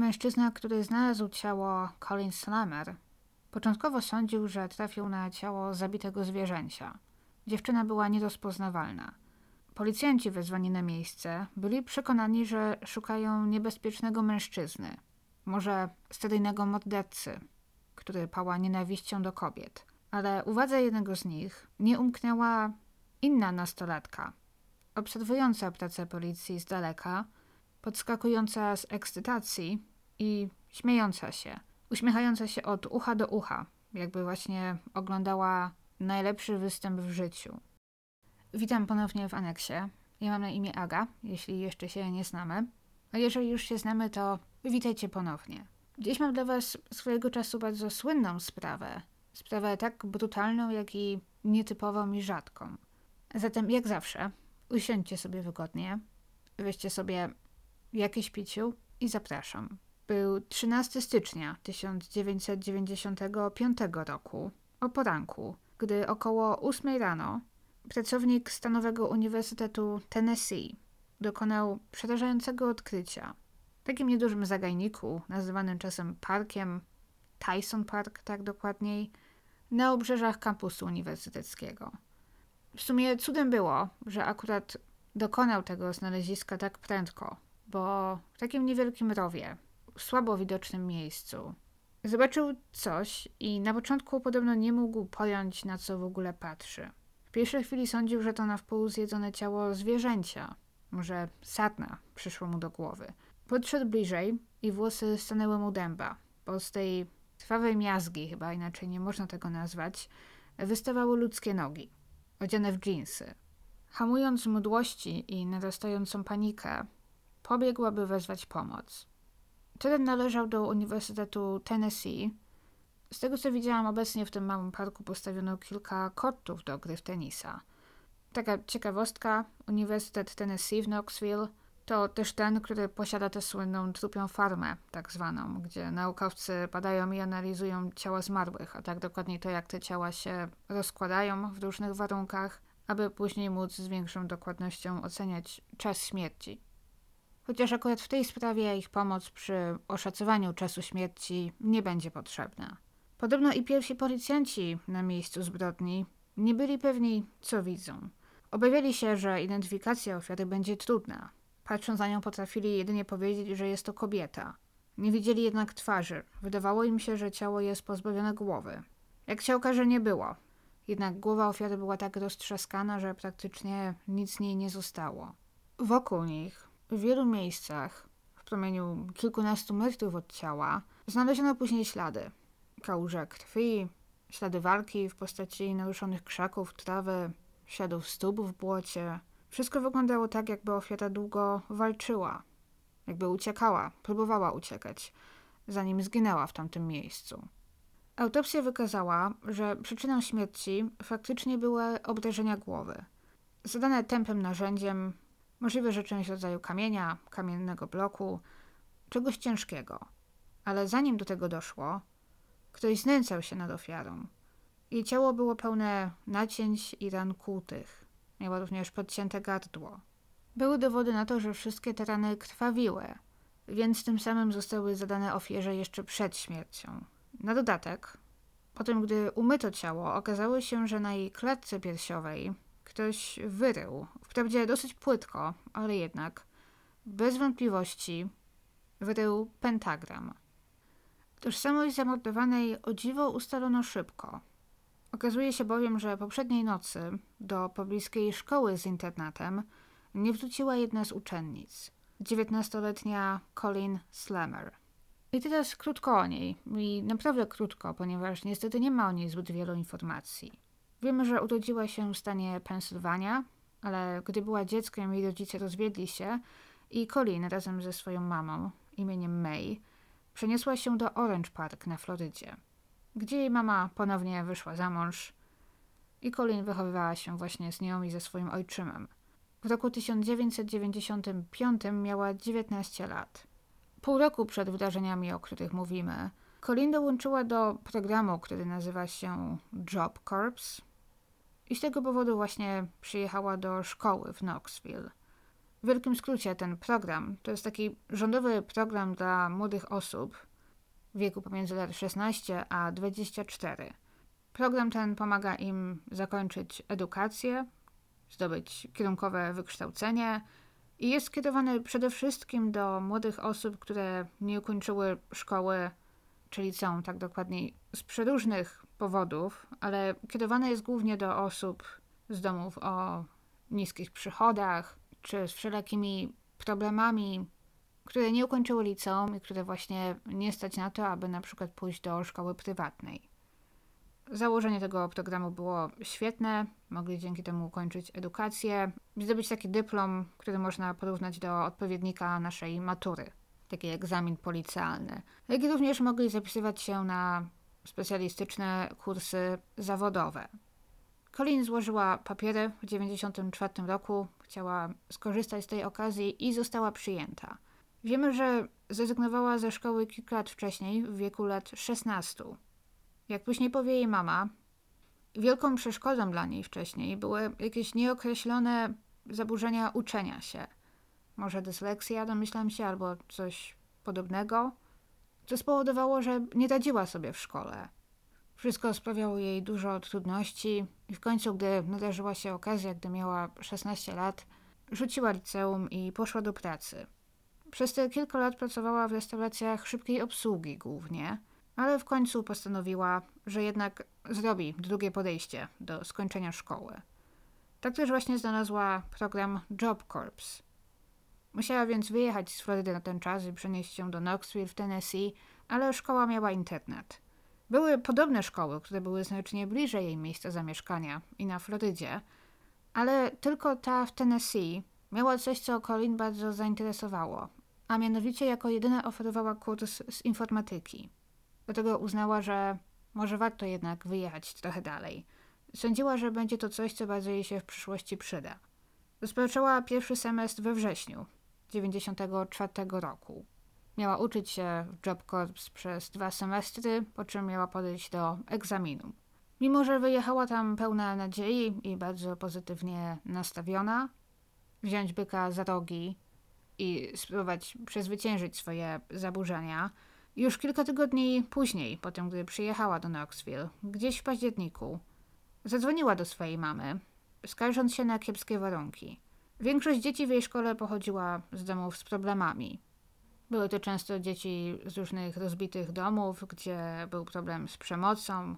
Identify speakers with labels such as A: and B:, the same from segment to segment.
A: Mężczyzna, który znalazł ciało Colin Slammer, początkowo sądził, że trafił na ciało zabitego zwierzęcia. Dziewczyna była nierozpoznawalna. Policjanci wezwani na miejsce byli przekonani, że szukają niebezpiecznego mężczyzny, może seryjnego mordercy, który pała nienawiścią do kobiet. Ale uwadze jednego z nich nie umknęła inna nastolatka, obserwująca pracę policji z daleka, podskakująca z ekscytacji i śmiejąca się, uśmiechająca się od ucha do ucha, jakby właśnie oglądała najlepszy występ w życiu. Witam ponownie w aneksie. Ja mam na imię Aga, jeśli jeszcze się nie znamy. A jeżeli już się znamy, to witajcie ponownie. Dziś mam dla Was swojego czasu bardzo słynną sprawę. Sprawę tak brutalną, jak i nietypową i rzadką. Zatem, jak zawsze, usiądźcie sobie wygodnie, weźcie sobie jakieś piciu i zapraszam. Był 13 stycznia 1995 roku, o poranku, gdy około 8 rano pracownik Stanowego Uniwersytetu Tennessee dokonał przerażającego odkrycia. W takim niedużym zagajniku, nazywanym czasem parkiem, Tyson Park tak dokładniej, na obrzeżach kampusu uniwersyteckiego. W sumie cudem było, że akurat dokonał tego znaleziska tak prędko, bo w takim niewielkim rowie, słabo widocznym miejscu, zobaczył coś i na początku podobno nie mógł pojąć, na co w ogóle patrzy. W pierwszej chwili sądził, że to na wpół zjedzone ciało zwierzęcia. Może satna przyszło mu do głowy. Podszedł bliżej i włosy stanęły mu dęba, bo z tej trwawej miazgi, chyba inaczej nie można tego nazwać, wystawały ludzkie nogi, odziane w dżinsy. Hamując mdłości i narastającą panikę, pobiegł, aby wezwać pomoc. Teren należał do Uniwersytetu Tennessee, z tego co widziałam, obecnie w tym małym parku postawiono kilka kortów do gry w tenisa. Taka ciekawostka, Uniwersytet Tennessee w Knoxville to też ten, który posiada tę słynną trupią farmę, tak zwaną, gdzie naukowcy badają i analizują ciała zmarłych, a tak dokładniej to, jak te ciała się rozkładają w różnych warunkach, aby później móc z większą dokładnością oceniać czas śmierci. Chociaż akurat w tej sprawie ich pomoc przy oszacowaniu czasu śmierci nie będzie potrzebna. Podobno i pierwsi policjanci na miejscu zbrodni nie byli pewni, co widzą. Obawiali się, że identyfikacja ofiary będzie trudna. Patrząc na nią, potrafili jedynie powiedzieć, że jest to kobieta. Nie widzieli jednak twarzy. Wydawało im się, że ciało jest pozbawione głowy. Jak się okaże, nie było. Jednak głowa ofiary była tak roztrzaskana, że praktycznie nic z niej nie zostało. Wokół nich, w wielu miejscach, w promieniu kilkunastu metrów od ciała, znaleziono później ślady kałuże krwi, ślady walki w postaci naruszonych krzaków, trawy, śladów stóp w błocie. Wszystko wyglądało tak, jakby ofiara długo walczyła, jakby uciekała, próbowała uciekać, zanim zginęła w tamtym miejscu. Autopsja wykazała, że przyczyną śmierci faktycznie były obrażenia głowy, zadane tępym narzędziem, możliwe, że część rodzaju kamienia, kamiennego bloku, czegoś ciężkiego. Ale zanim do tego doszło, Ktoś znęcał się nad ofiarą. Jej ciało było pełne nacięć i ran kłutych. Miała również podcięte gardło. Były dowody na to, że wszystkie te rany krwawiły, więc tym samym zostały zadane ofierze jeszcze przed śmiercią. Na dodatek, potem gdy umyto ciało, okazało się, że na jej klatce piersiowej ktoś wyrył, wprawdzie dosyć płytko, ale jednak, bez wątpliwości, wyrył pentagram. Tożsamość zamordowanej o dziwo ustalono szybko. Okazuje się bowiem, że poprzedniej nocy do pobliskiej szkoły z internatem nie wróciła jedna z uczennic, dziewiętnastoletnia Colin Slammer. I teraz krótko o niej, i naprawdę krótko, ponieważ niestety nie ma o niej zbyt wielu informacji. Wiemy, że urodziła się w stanie Pensylwania, ale gdy była dzieckiem, jej rodzice rozwiedli się i Colin razem ze swoją mamą imieniem May przeniosła się do Orange Park na Florydzie, gdzie jej mama ponownie wyszła za mąż i Colin wychowywała się właśnie z nią i ze swoim ojczymem. W roku 1995 miała 19 lat. Pół roku przed wydarzeniami, o których mówimy, Colin dołączyła do programu, który nazywa się Job Corps i z tego powodu właśnie przyjechała do szkoły w Knoxville. W wielkim skrócie ten program to jest taki rządowy program dla młodych osób w wieku pomiędzy lat 16 a 24. Program ten pomaga im zakończyć edukację, zdobyć kierunkowe wykształcenie i jest skierowany przede wszystkim do młodych osób, które nie ukończyły szkoły czy liceum, tak dokładniej, z przeróżnych powodów, ale kierowane jest głównie do osób z domów o niskich przychodach, czy z wszelakimi problemami, które nie ukończyły liceum i które właśnie nie stać na to, aby na przykład pójść do szkoły prywatnej. Założenie tego programu było świetne, mogli dzięki temu ukończyć edukację i zdobyć taki dyplom, który można porównać do odpowiednika naszej matury, taki egzamin policealny. Jak i również mogli zapisywać się na specjalistyczne kursy zawodowe. Colin złożyła papiery w 1994 roku, chciała skorzystać z tej okazji i została przyjęta. Wiemy, że zrezygnowała ze szkoły kilka lat wcześniej, w wieku lat 16. Jak później powie jej mama, wielką przeszkodą dla niej wcześniej były jakieś nieokreślone zaburzenia uczenia się. Może dysleksja, domyślam się, albo coś podobnego, co spowodowało, że nie radziła sobie w szkole. Wszystko sprawiało jej dużo trudności i w końcu, gdy nadarzyła się okazja, gdy miała 16 lat, rzuciła liceum i poszła do pracy. Przez te kilka lat pracowała w restauracjach szybkiej obsługi głównie, ale w końcu postanowiła, że jednak zrobi drugie podejście do skończenia szkoły. Tak też właśnie znalazła program Job Corps. Musiała więc wyjechać z Florydy na ten czas i przenieść się do Knoxville w Tennessee, ale szkoła miała internet. Były podobne szkoły, które były znacznie bliżej jej miejsca zamieszkania i na Florydzie, ale tylko ta w Tennessee miała coś, co Colin bardzo zainteresowało, a mianowicie jako jedyna oferowała kurs z informatyki. Dlatego uznała, że może warto jednak wyjechać trochę dalej. Sądziła, że będzie to coś, co bardzo jej się w przyszłości przyda. Rozpoczęła pierwszy semestr we wrześniu 1994 roku. Miała uczyć się w Job Corps przez dwa semestry, po czym miała podejść do egzaminu. Mimo, że wyjechała tam pełna nadziei i bardzo pozytywnie nastawiona, wziąć byka za rogi i spróbować przezwyciężyć swoje zaburzenia, już kilka tygodni później, po tym gdy przyjechała do Knoxville, gdzieś w październiku, zadzwoniła do swojej mamy, skarżąc się na kiepskie warunki. Większość dzieci w jej szkole pochodziła z domów z problemami. Były to często dzieci z różnych rozbitych domów, gdzie był problem z przemocą,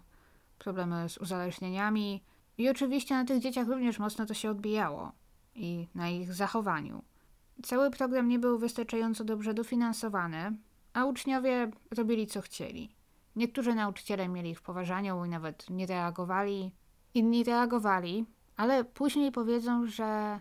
A: problemy z uzależnieniami i oczywiście na tych dzieciach również mocno to się odbijało i na ich zachowaniu. Cały program nie był wystarczająco dobrze dofinansowany, a uczniowie robili co chcieli. Niektórzy nauczyciele mieli ich w poważaniu i nawet nie reagowali, inni reagowali, ale później powiedzą, że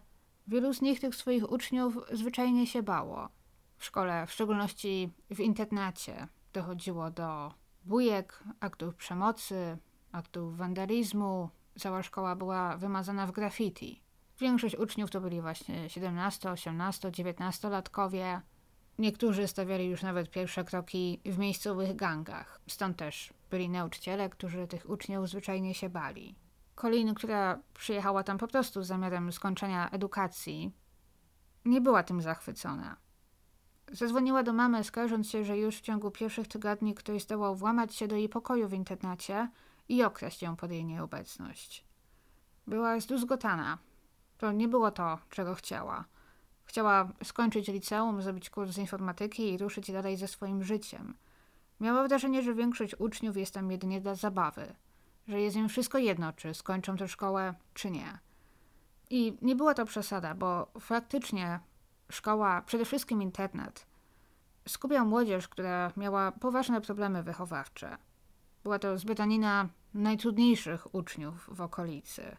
A: wielu z nich tych swoich uczniów zwyczajnie się bało. W szkole, w szczególności w internacie, dochodziło do bujek, aktów przemocy, aktów wandalizmu. Cała szkoła była wymazana w graffiti. Większość uczniów to byli właśnie 17, 18, 19 latkowie. Niektórzy stawiali już nawet pierwsze kroki w miejscowych gangach. Stąd też byli nauczyciele, którzy tych uczniów zwyczajnie się bali. Colin, która przyjechała tam po prostu z zamiarem skończenia edukacji, nie była tym zachwycona. Zadzwoniła do mamy, skarżąc się, że już w ciągu pierwszych tygodni ktoś zdołał włamać się do jej pokoju w internacie i okraść ją pod jej nieobecność. Była zduzgotana. To nie było to, czego chciała. Chciała skończyć liceum, zrobić kurs z informatyki i ruszyć dalej ze swoim życiem. Miała wrażenie, że większość uczniów jest tam jedynie dla zabawy, że jest im wszystko jedno, czy skończą tę szkołę, czy nie. I nie była to przesada, bo faktycznie szkoła, przede wszystkim internet, skupiał młodzież, która miała poważne problemy wychowawcze. Była to zbytanina najtrudniejszych uczniów w okolicy.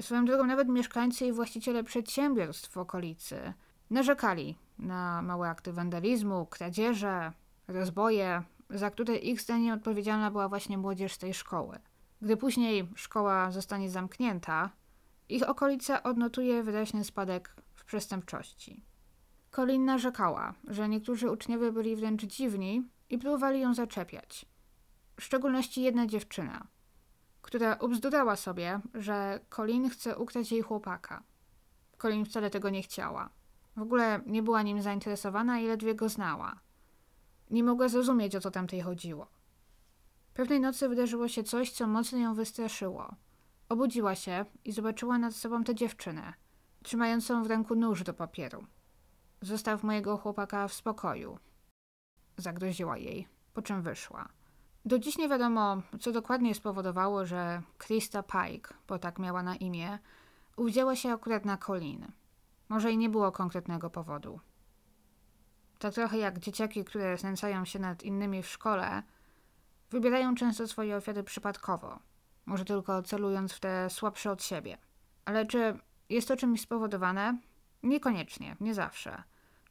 A: Swoją drogą nawet mieszkańcy i właściciele przedsiębiorstw w okolicy narzekali na małe akty wandalizmu, kradzieże, rozboje, za które ich zdaniem odpowiedzialna była właśnie młodzież tej szkoły. Gdy później szkoła zostanie zamknięta, ich okolica odnotuje wyraźny spadek w przestępczości. Colin narzekała, że niektórzy uczniowie byli wręcz dziwni i próbowali ją zaczepiać. W szczególności jedna dziewczyna, która ubzdurała sobie, że Colin chce ukraść jej chłopaka. Colin wcale tego nie chciała. W ogóle nie była nim zainteresowana i ledwie go znała. Nie mogła zrozumieć, o co tamtej chodziło. Pewnej nocy wydarzyło się coś, co mocno ją wystraszyło. Obudziła się i zobaczyła nad sobą tę dziewczynę, trzymającą w ręku nóż do papieru. Zostaw mojego chłopaka w spokoju. Zagroziła jej, po czym wyszła. Do dziś nie wiadomo, co dokładnie spowodowało, że Krista Pike, bo tak miała na imię, uwzięła się akurat na Colin. Może i nie było konkretnego powodu. Tak trochę jak dzieciaki, które znęcają się nad innymi w szkole, wybierają często swoje ofiary przypadkowo, może tylko celując w te słabsze od siebie. Ale czy jest to czymś spowodowane? Niekoniecznie, nie zawsze.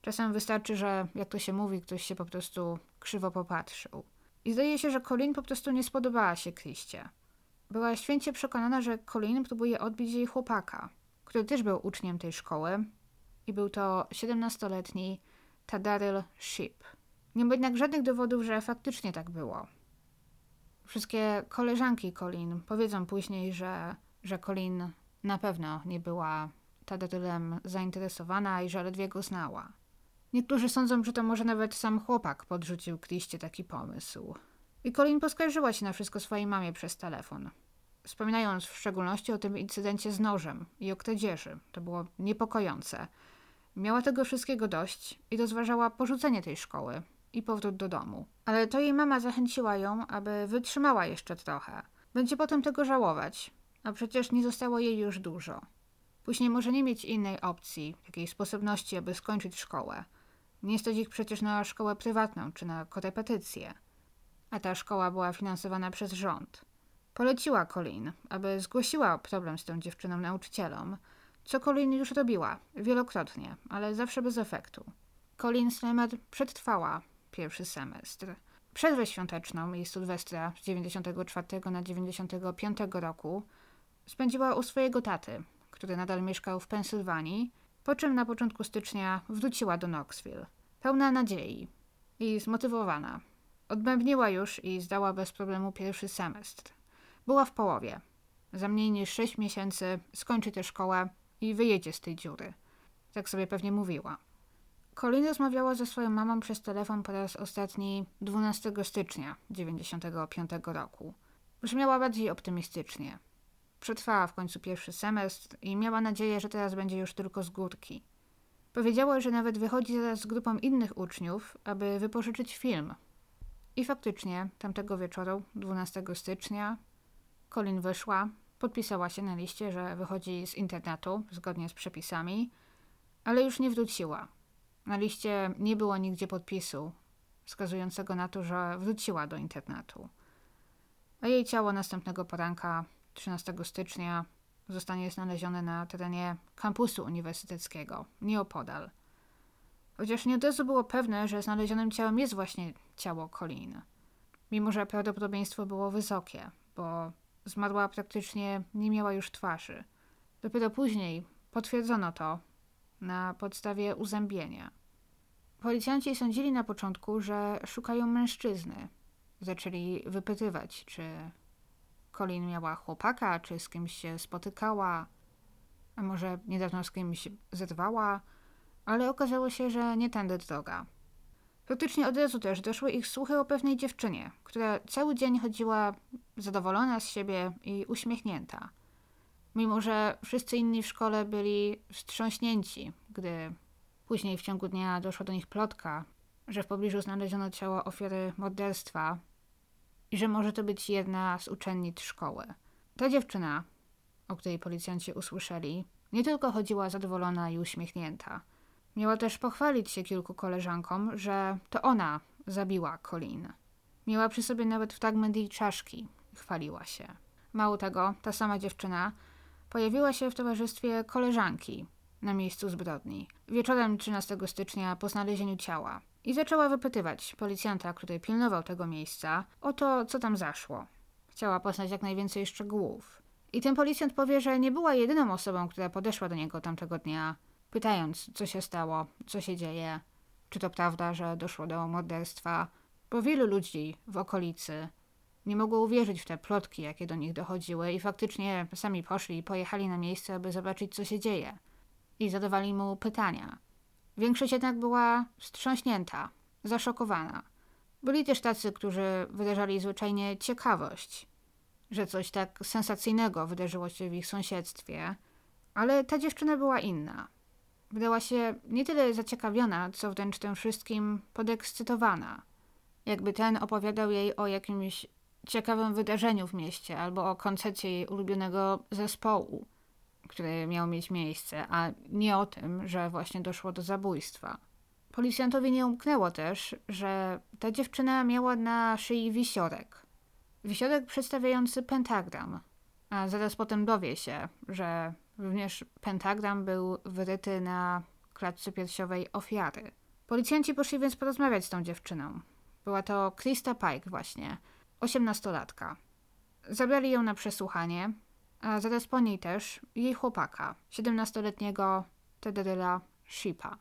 A: Czasem wystarczy, że, jak to się mówi, ktoś się po prostu krzywo popatrzył. I zdaje się, że Colin po prostu nie spodobała się Kriście. Była święcie przekonana, że Colin próbuje odbić jej chłopaka, który też był uczniem tej szkoły i był to 17-letni Tadaryl Ship. Nie ma jednak żadnych dowodów, że faktycznie tak było. Wszystkie koleżanki Colin powiedzą później, że, że Colin na pewno nie była Tadarylem zainteresowana i że ledwie go znała. Niektórzy sądzą, że to może nawet sam chłopak podrzucił Kriście taki pomysł. I Colin poskarżyła się na wszystko swojej mamie przez telefon. Wspominając w szczególności o tym incydencie z nożem i o kradzieży. To było niepokojące. Miała tego wszystkiego dość i rozważała porzucenie tej szkoły i powrót do domu. Ale to jej mama zachęciła ją, aby wytrzymała jeszcze trochę. Będzie potem tego żałować, a przecież nie zostało jej już dużo. Później może nie mieć innej opcji, takiej sposobności, aby skończyć szkołę. Nie stać ich przecież na szkołę prywatną czy na korepetycję. A ta szkoła była finansowana przez rząd. Poleciła Colin, aby zgłosiła problem z tą dziewczyną nauczycielom, co Colin już robiła, wielokrotnie, ale zawsze bez efektu. Colin Slemet przetrwała pierwszy semestr. Przerwę świąteczną i Sylwestra z 94 na 95 roku spędziła u swojego taty, który nadal mieszkał w Pensylwanii, po czym na początku stycznia wróciła do Knoxville, pełna nadziei i zmotywowana. Odbębniła już i zdała bez problemu pierwszy semestr. Była w połowie. Za mniej niż 6 miesięcy skończy tę szkołę i wyjedzie z tej dziury. Tak sobie pewnie mówiła. Colin rozmawiała ze swoją mamą przez telefon po raz ostatni 12 stycznia 1995 roku. Brzmiała bardziej optymistycznie. Przetrwała w końcu pierwszy semestr i miała nadzieję, że teraz będzie już tylko z górki. Powiedziała, że nawet wychodzi zaraz z grupą innych uczniów, aby wypożyczyć film. I faktycznie, tamtego wieczoru, 12 stycznia, Colin wyszła, podpisała się na liście, że wychodzi z internetu, zgodnie z przepisami, ale już nie wróciła. Na liście nie było nigdzie podpisu wskazującego na to, że wróciła do internetu. A jej ciało następnego poranka 13 stycznia zostanie znalezione na terenie kampusu uniwersyteckiego, nieopodal. Chociaż nie od razu było pewne, że znalezionym ciałem jest właśnie ciało Colin. Mimo, że prawdopodobieństwo było wysokie, bo zmarła praktycznie nie miała już twarzy. Dopiero później potwierdzono to na podstawie uzębienia. Policjanci sądzili na początku, że szukają mężczyzny. Zaczęli wypytywać, czy Colin miała chłopaka, czy z kimś się spotykała, a może niedawno z kimś zerwała, ale okazało się, że nie tędy droga. Praktycznie od razu też doszły ich słuchy o pewnej dziewczynie, która cały dzień chodziła zadowolona z siebie i uśmiechnięta. Mimo, że wszyscy inni w szkole byli wstrząśnięci, gdy później w ciągu dnia doszła do nich plotka, że w pobliżu znaleziono ciało ofiary morderstwa i że może to być jedna z uczennic szkoły. Ta dziewczyna, o której policjanci usłyszeli, nie tylko chodziła zadowolona i uśmiechnięta. Miała też pochwalić się kilku koleżankom, że to ona zabiła Colin. Miała przy sobie nawet fragment jej czaszki. Chwaliła się. Mało tego, ta sama dziewczyna pojawiła się w towarzystwie koleżanki na miejscu zbrodni. Wieczorem 13 stycznia po znalezieniu ciała i zaczęła wypytywać policjanta, który pilnował tego miejsca, o to, co tam zaszło. Chciała poznać jak najwięcej szczegółów. I ten policjant powie, że nie była jedyną osobą, która podeszła do niego tamtego dnia, pytając, co się stało, co się dzieje, czy to prawda, że doszło do morderstwa, bo wielu ludzi w okolicy nie mogło uwierzyć w te plotki, jakie do nich dochodziły, i faktycznie sami poszli i pojechali na miejsce, aby zobaczyć, co się dzieje. I zadawali mu pytania. Większość jednak była wstrząśnięta, zaszokowana. Byli też tacy, którzy wyrażali zwyczajnie ciekawość, że coś tak sensacyjnego wydarzyło się w ich sąsiedztwie, ale ta dziewczyna była inna. Wydała się nie tyle zaciekawiona, co wręcz tym wszystkim podekscytowana. Jakby ten opowiadał jej o jakimś ciekawym wydarzeniu w mieście albo o koncercie jej ulubionego zespołu, który miał mieć miejsce, a nie o tym, że właśnie doszło do zabójstwa. Policjantowi nie umknęło też, że ta dziewczyna miała na szyi wisiorek. Wisiorek przedstawiający pentagram, a zaraz potem dowie się, że również pentagram był wyryty na klatce piersiowej ofiary. Policjanci poszli więc porozmawiać z tą dziewczyną. Była to Krista Pike właśnie, osiemnastolatka. Zabrali ją na przesłuchanie, a zaraz po niej też jej chłopaka, siedemnastoletniego Tederyla Shipa.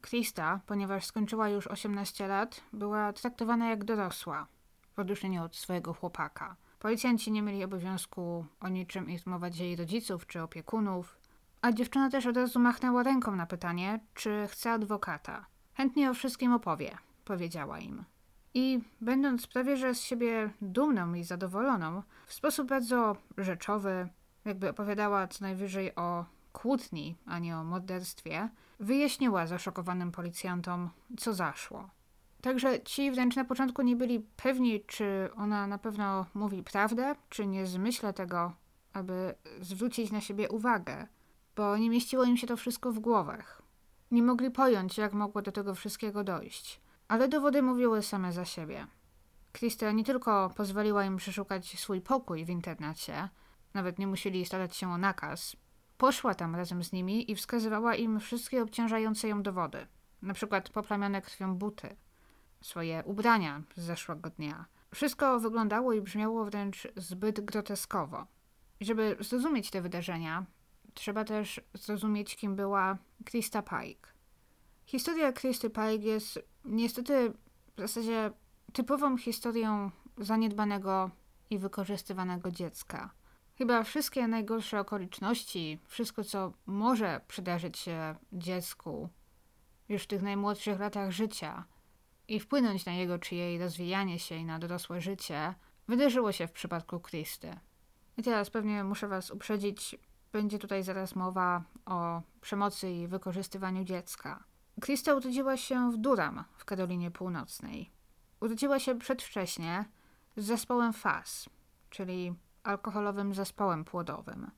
A: Krista, ponieważ skończyła już 18 lat, była traktowana jak dorosła, w odróżnieniu od swojego chłopaka. Policjanci nie mieli obowiązku o niczym informować jej rodziców czy opiekunów, a dziewczyna też od razu machnęła ręką na pytanie, czy chce adwokata. Chętnie o wszystkim opowie, powiedziała im. I będąc prawie że z siebie dumną i zadowoloną, w sposób bardzo rzeczowy, jakby opowiadała co najwyżej o kłótni, a nie o morderstwie, wyjaśniła zaszokowanym policjantom, co zaszło. Także ci wręcz na początku nie byli pewni, czy ona na pewno mówi prawdę, czy nie zmyśla tego, aby zwrócić na siebie uwagę, bo nie mieściło im się to wszystko w głowach. Nie mogli pojąć, jak mogło do tego wszystkiego dojść. Ale dowody mówiły same za siebie. Krista nie tylko pozwoliła im przeszukać swój pokój w internecie, nawet nie musieli starać się o nakaz, Poszła tam razem z nimi i wskazywała im wszystkie obciążające ją dowody, na przykład poplamione krwią buty, swoje ubrania z zeszłego dnia. Wszystko wyglądało i brzmiało wręcz zbyt groteskowo. I żeby zrozumieć te wydarzenia, trzeba też zrozumieć, kim była Krista Pike. Historia Christy Pike jest niestety w zasadzie typową historią zaniedbanego i wykorzystywanego dziecka. Chyba wszystkie najgorsze okoliczności, wszystko co może przydarzyć się dziecku już w tych najmłodszych latach życia i wpłynąć na jego czy jej rozwijanie się i na dorosłe życie, wydarzyło się w przypadku Kristy. I teraz pewnie muszę Was uprzedzić, będzie tutaj zaraz mowa o przemocy i wykorzystywaniu dziecka. Krista urodziła się w Durham w Karolinie Północnej. Urodziła się przedwcześnie z zespołem FAS, czyli alkoholowym zespołem płodowym.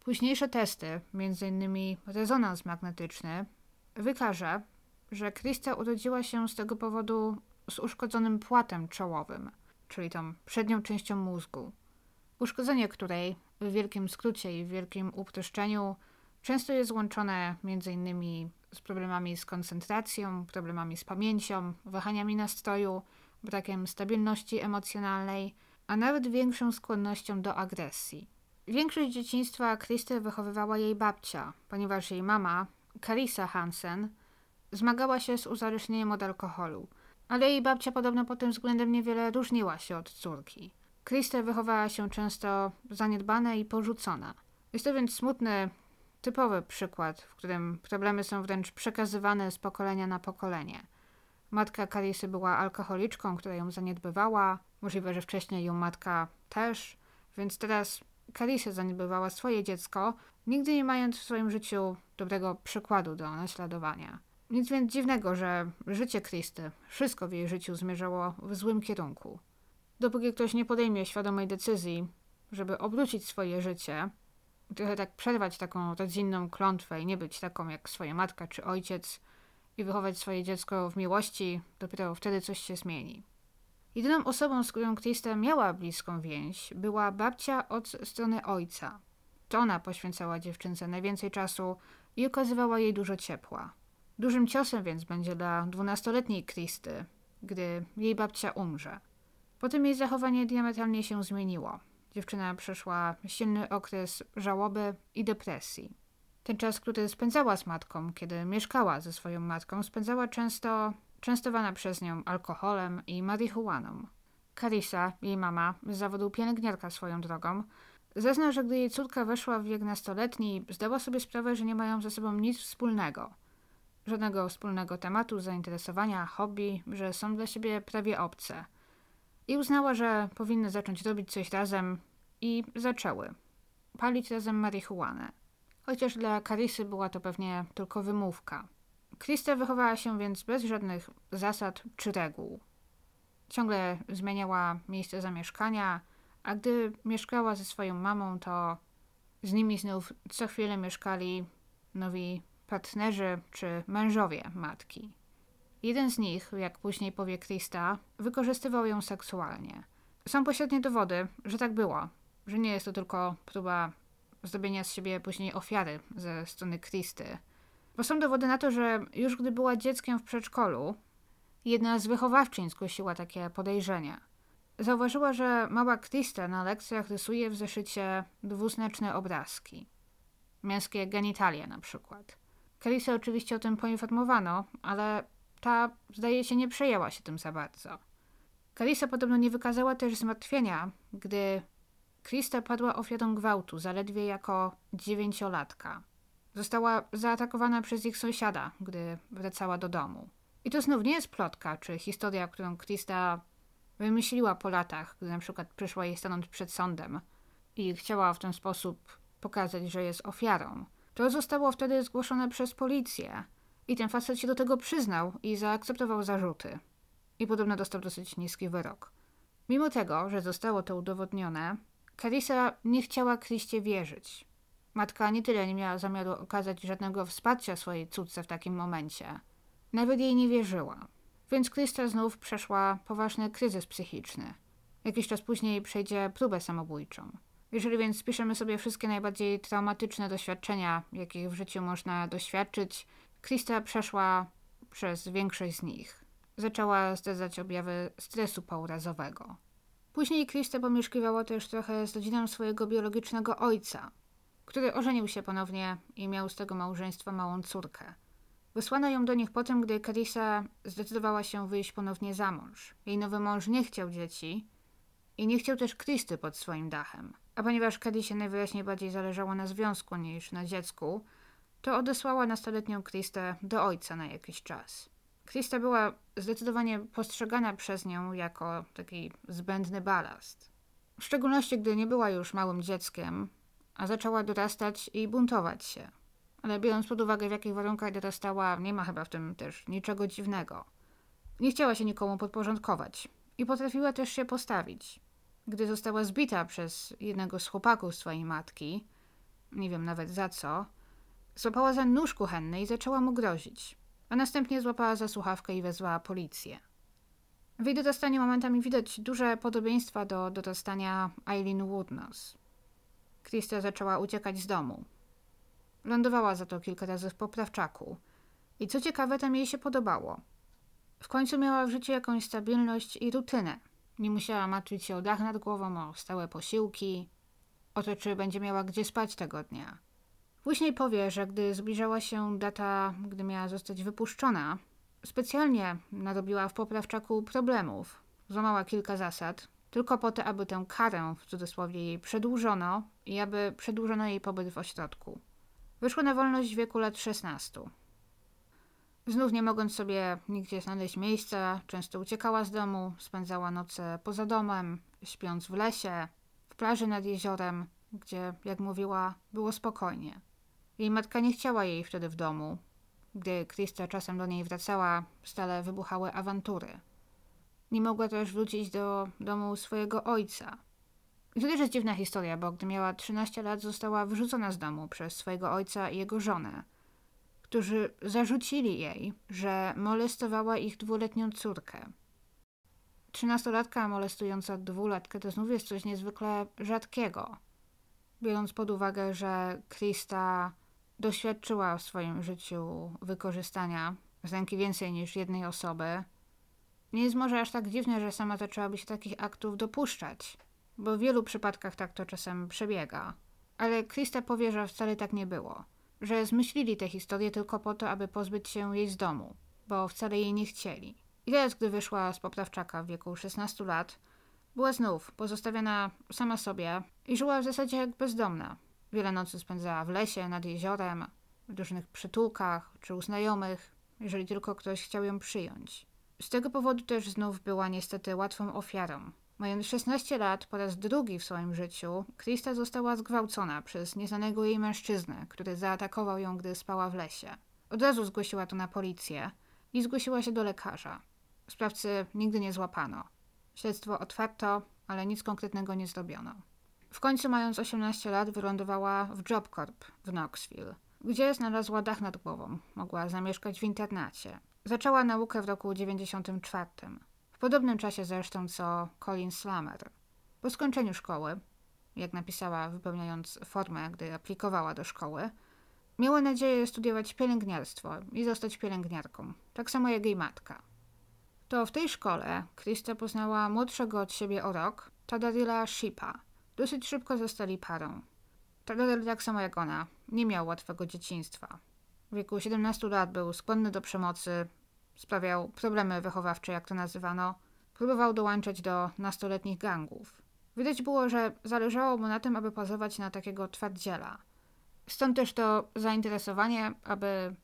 A: Późniejsze testy, m.in. rezonans magnetyczny, wykaże, że Krista urodziła się z tego powodu z uszkodzonym płatem czołowym, czyli tą przednią częścią mózgu. Uszkodzenie której w wielkim skrócie i w wielkim uproszczeniu często jest łączone m.in. z problemami z koncentracją, problemami z pamięcią, wahaniami nastroju, brakiem stabilności emocjonalnej – a nawet większą skłonnością do agresji. Większość dzieciństwa Krystę wychowywała jej babcia, ponieważ jej mama, Carissa Hansen, zmagała się z uzależnieniem od alkoholu, ale jej babcia podobno pod tym względem niewiele różniła się od córki. Krystę wychowała się często zaniedbana i porzucona. Jest to więc smutny, typowy przykład, w którym problemy są wręcz przekazywane z pokolenia na pokolenie. Matka Karisy była alkoholiczką, która ją zaniedbywała, Możliwe, że wcześniej ją matka też, więc teraz Kalisa zaniedbywała swoje dziecko, nigdy nie mając w swoim życiu dobrego przykładu do naśladowania. Nic więc dziwnego, że życie Kristy, wszystko w jej życiu zmierzało w złym kierunku. Dopóki ktoś nie podejmie świadomej decyzji, żeby obrócić swoje życie, trochę tak przerwać taką rodzinną klątwę i nie być taką jak swoja matka czy ojciec i wychować swoje dziecko w miłości, dopiero wtedy coś się zmieni. Jedyną osobą, z którą Krista miała bliską więź, była babcia od strony ojca. To ona poświęcała dziewczynce najwięcej czasu i okazywała jej dużo ciepła. Dużym ciosem więc będzie dla dwunastoletniej Kristy, gdy jej babcia umrze. Potem jej zachowanie diametralnie się zmieniło. Dziewczyna przeszła silny okres żałoby i depresji. Ten czas, który spędzała z matką, kiedy mieszkała ze swoją matką, spędzała często częstowana przez nią alkoholem i marihuaną. Carissa, jej mama, z zawodu pielęgniarka swoją drogą, zezna, że gdy jej córka weszła w wiek nastoletni, zdała sobie sprawę, że nie mają ze sobą nic wspólnego, żadnego wspólnego tematu, zainteresowania, hobby, że są dla siebie prawie obce. I uznała, że powinny zacząć robić coś razem i zaczęły. Palić razem marihuanę. Chociaż dla Karisy była to pewnie tylko wymówka. Krista wychowała się więc bez żadnych zasad czy reguł. Ciągle zmieniała miejsce zamieszkania, a gdy mieszkała ze swoją mamą, to z nimi znów co chwilę mieszkali nowi partnerzy czy mężowie matki. Jeden z nich, jak później powie Krista, wykorzystywał ją seksualnie. Są pośrednie dowody, że tak było, że nie jest to tylko próba zrobienia z siebie później ofiary ze strony Kristy. Bo są dowody na to, że już gdy była dzieckiem w przedszkolu, jedna z wychowawczyń zgłosiła takie podejrzenia. Zauważyła, że mała Krista na lekcjach rysuje w zeszycie dwuznaczne obrazki. Męskie genitalia na przykład. Karisę oczywiście o tym poinformowano, ale ta zdaje się nie przejęła się tym za bardzo. Karisa podobno nie wykazała też zmartwienia, gdy Krista padła ofiarą gwałtu zaledwie jako dziewięciolatka. Została zaatakowana przez ich sąsiada, gdy wracała do domu. I to znów nie jest plotka czy historia, którą Krista wymyśliła po latach, gdy na przykład przyszła jej stanąć przed sądem i chciała w ten sposób pokazać, że jest ofiarą. To zostało wtedy zgłoszone przez policję i ten facet się do tego przyznał i zaakceptował zarzuty. I podobno dostał dosyć niski wyrok. Mimo tego, że zostało to udowodnione, Carissa nie chciała Kriście wierzyć. Matka nie tyle nie miała zamiaru okazać żadnego wsparcia swojej córce w takim momencie. Nawet jej nie wierzyła. Więc Krista znów przeszła poważny kryzys psychiczny. Jakiś czas później przejdzie próbę samobójczą. Jeżeli więc spiszemy sobie wszystkie najbardziej traumatyczne doświadczenia, jakich w życiu można doświadczyć, Krista przeszła przez większość z nich. Zaczęła zdradzać objawy stresu pourazowego. Później Krista pomieszkiwała też trochę z rodziną swojego biologicznego ojca, który ożenił się ponownie i miał z tego małżeństwa małą córkę. Wysłano ją do nich potem, gdy Karisa zdecydowała się wyjść ponownie za mąż. Jej nowy mąż nie chciał dzieci i nie chciał też Kristy pod swoim dachem. A ponieważ Karisie najwyraźniej bardziej zależało na związku niż na dziecku, to odesłała nastoletnią Kristę do ojca na jakiś czas. Krista była zdecydowanie postrzegana przez nią jako taki zbędny balast. W szczególności, gdy nie była już małym dzieckiem, a zaczęła dorastać i buntować się. Ale biorąc pod uwagę, w jakich warunkach dorastała, nie ma chyba w tym też niczego dziwnego. Nie chciała się nikomu podporządkować i potrafiła też się postawić. Gdy została zbita przez jednego z chłopaków swojej matki, nie wiem nawet za co, złapała za nóż kuchenny i zaczęła mu grozić a następnie złapała za słuchawkę i wezwała policję. W jej dorastaniu momentami widać duże podobieństwa do dorastania Eileen Woodnose. Krista zaczęła uciekać z domu. Lądowała za to kilka razy w poprawczaku. I co ciekawe, tam jej się podobało. W końcu miała w życiu jakąś stabilność i rutynę. Nie musiała martwić się o dach nad głową, o stałe posiłki, o to, czy będzie miała gdzie spać tego dnia. Później powie, że gdy zbliżała się data, gdy miała zostać wypuszczona, specjalnie narobiła w poprawczaku problemów. Złamała kilka zasad, tylko po to, aby tę karę w cudzysłowie jej przedłużono i aby przedłużono jej pobyt w ośrodku. Wyszła na wolność w wieku lat 16. Znów nie mogąc sobie nigdzie znaleźć miejsca, często uciekała z domu, spędzała noce poza domem, śpiąc w lesie, w plaży nad jeziorem, gdzie, jak mówiła, było spokojnie. Jej matka nie chciała jej wtedy w domu. Gdy Krista czasem do niej wracała, stale wybuchały awantury. Nie mogła też wrócić do domu swojego ojca. I to też jest dziwna historia, bo gdy miała 13 lat, została wyrzucona z domu przez swojego ojca i jego żonę, którzy zarzucili jej, że molestowała ich dwuletnią córkę. Trzynastolatka molestująca dwulatkę to znów jest coś niezwykle rzadkiego, biorąc pod uwagę, że Krista doświadczyła w swoim życiu wykorzystania z ręki więcej niż jednej osoby, nie jest może aż tak dziwne, że sama zaczęłaby się takich aktów dopuszczać, bo w wielu przypadkach tak to czasem przebiega. Ale Krista powie, że wcale tak nie było, że zmyślili tę historię tylko po to, aby pozbyć się jej z domu, bo wcale jej nie chcieli. I teraz, gdy wyszła z poprawczaka w wieku 16 lat, była znów pozostawiona sama sobie i żyła w zasadzie jak bezdomna, Wiele nocy spędzała w lesie, nad jeziorem, w różnych przytułkach czy u znajomych. jeżeli tylko ktoś chciał ją przyjąć. Z tego powodu też znów była niestety łatwą ofiarą. Mając 16 lat, po raz drugi w swoim życiu, Krista została zgwałcona przez nieznanego jej mężczyznę, który zaatakował ją, gdy spała w lesie. Od razu zgłosiła to na policję i zgłosiła się do lekarza. Sprawcy nigdy nie złapano. Śledztwo otwarto, ale nic konkretnego nie zrobiono. W końcu, mając 18 lat, wylądowała w Job Corp w Knoxville, gdzie znalazła dach nad głową. Mogła zamieszkać w internacie. Zaczęła naukę w roku 94. W podobnym czasie zresztą co Colin Slammer. Po skończeniu szkoły, jak napisała wypełniając formę, gdy aplikowała do szkoły, miała nadzieję studiować pielęgniarstwo i zostać pielęgniarką, tak samo jak jej matka. To w tej szkole Krista poznała młodszego od siebie o rok, Tadarila Shipa. Dosyć szybko zostali parą. Tadaril, tak samo jak ona, nie miał łatwego dzieciństwa. W wieku 17 lat był skłonny do przemocy, sprawiał problemy wychowawcze, jak to nazywano, próbował dołączać do nastoletnich gangów. Widać było, że zależało mu na tym, aby pozować na takiego twardziela. Stąd też to zainteresowanie, aby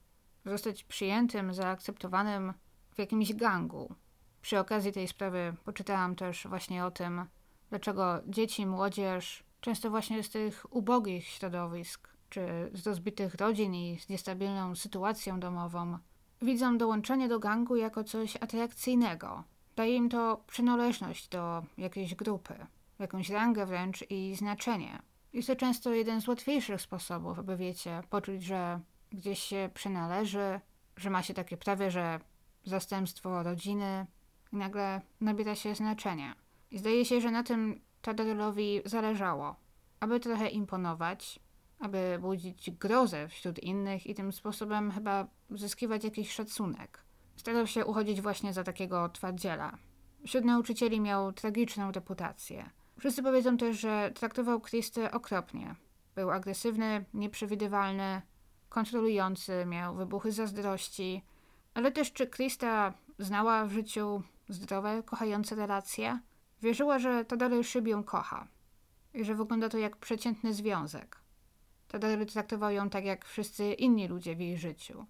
A: zostać przyjętym, zaakceptowanym w jakimś gangu. Przy okazji tej sprawy poczytałam też właśnie o tym, dlaczego dzieci, młodzież, często właśnie z tych ubogich środowisk, czy z rozbitych rodzin i z niestabilną sytuacją domową, widzą dołączenie do gangu jako coś atrakcyjnego. Daje im to przynależność do jakiejś grupy, jakąś rangę wręcz i znaczenie. Jest to często jeden z łatwiejszych sposobów, aby wiecie, poczuć, że gdzieś się przynależy, że ma się takie prawie, że zastępstwo rodziny i nagle nabiera się znaczenia. I zdaje się, że na tym Tadarylowi zależało, aby trochę imponować, aby budzić grozę wśród innych i tym sposobem chyba uzyskiwać jakiś szacunek. Starał się uchodzić właśnie za takiego twardziela. Wśród nauczycieli miał tragiczną reputację. Wszyscy powiedzą też, że traktował Kristę okropnie. Był agresywny, nieprzewidywalny, kontrolujący, miał wybuchy zazdrości, ale też czy Krista znała w życiu zdrowe, kochające relacje? Wierzyła, że Tadary szybią kocha i że wygląda to jak przeciętny związek. Tadary traktował ją tak jak wszyscy inni ludzie w jej życiu,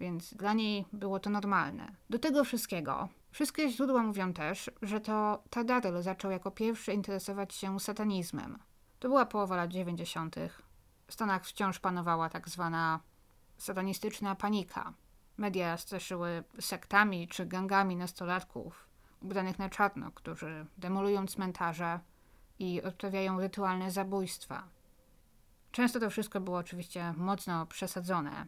A: więc dla niej było to normalne. Do tego wszystkiego, wszystkie źródła mówią też, że to Tadaryl zaczął jako pierwszy interesować się satanizmem. To była połowa lat 90. W Stanach wciąż panowała tak zwana satanistyczna panika. Media straszyły sektami czy gangami nastolatków ubranych na czarno, którzy demolują cmentarze i odprawiają rytualne zabójstwa. Często to wszystko było oczywiście mocno przesadzone.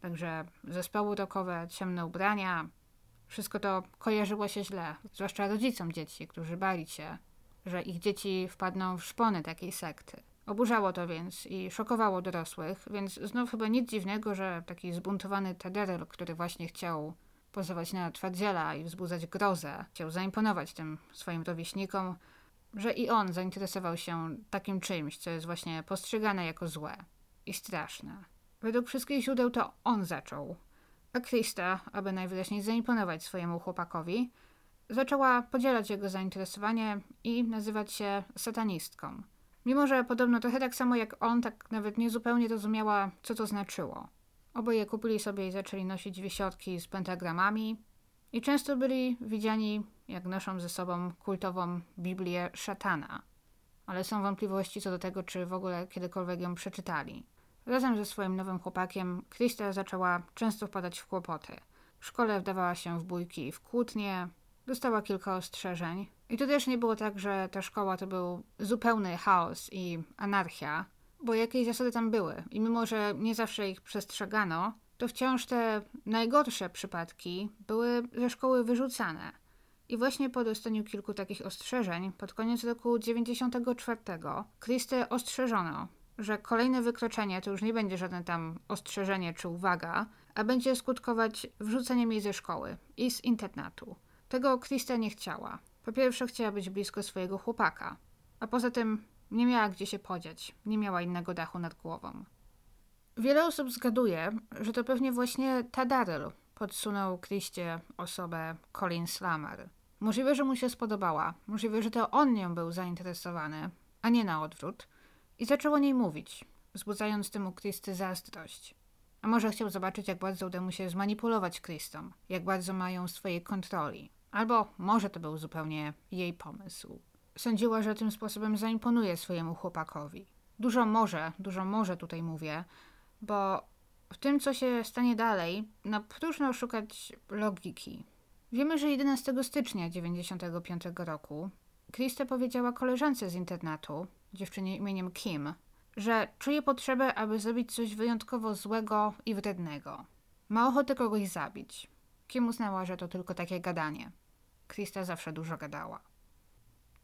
A: Także zespoły rockowe, ciemne ubrania, wszystko to kojarzyło się źle, zwłaszcza rodzicom dzieci, którzy bali się, że ich dzieci wpadną w szpony takiej sekty. Oburzało to więc i szokowało dorosłych, więc znów chyba nic dziwnego, że taki zbuntowany Tederel, który właśnie chciał pozować na twardziela i wzbudzać grozę, chciał zaimponować tym swoim rówieśnikom, że i on zainteresował się takim czymś, co jest właśnie postrzegane jako złe i straszne. Według wszystkich źródeł to on zaczął, a Krista, aby najwyraźniej zaimponować swojemu chłopakowi, zaczęła podzielać jego zainteresowanie i nazywać się satanistką. Mimo, że podobno trochę tak samo jak on, tak nawet nie zupełnie rozumiała, co to znaczyło. Oboje kupili sobie i zaczęli nosić wisiotki z pentagramami i często byli widziani, jak noszą ze sobą kultową Biblię szatana. Ale są wątpliwości co do tego, czy w ogóle kiedykolwiek ją przeczytali. Razem ze swoim nowym chłopakiem, Krista zaczęła często wpadać w kłopoty. W szkole wdawała się w bójki i w kłótnie, dostała kilka ostrzeżeń. I to też nie było tak, że ta szkoła to był zupełny chaos i anarchia, bo jakieś zasady tam były. I mimo, że nie zawsze ich przestrzegano, to wciąż te najgorsze przypadki były ze szkoły wyrzucane. I właśnie po dostaniu kilku takich ostrzeżeń, pod koniec roku 94, Kristę ostrzeżono, że kolejne wykroczenie to już nie będzie żadne tam ostrzeżenie czy uwaga, a będzie skutkować wrzuceniem jej ze szkoły i z internatu. Tego Krista nie chciała. Po pierwsze, chciała być blisko swojego chłopaka, a poza tym nie miała gdzie się podziać, nie miała innego dachu nad głową. Wiele osób zgaduje, że to pewnie właśnie Tadaryl podsunął Kriście osobę Colin Slammer. Możliwe, że mu się spodobała, możliwe, że to on nią był zainteresowany, a nie na odwrót, i zaczął o niej mówić, wzbudzając temu Kristy zazdrość. A może chciał zobaczyć, jak bardzo uda mu się zmanipulować Kristą, jak bardzo mają swojej kontroli. Albo może to był zupełnie jej pomysł. Sądziła, że tym sposobem zaimponuje swojemu chłopakowi. Dużo może, dużo może tutaj mówię, bo w tym, co się stanie dalej, na próżno szukać logiki. Wiemy, że 11 stycznia 1995 roku Krista powiedziała koleżance z internatu, dziewczynie imieniem Kim, że czuje potrzebę, aby zrobić coś wyjątkowo złego i wrednego. Ma ochotę kogoś zabić. Kim uznała, że to tylko takie gadanie. Krista zawsze dużo gadała.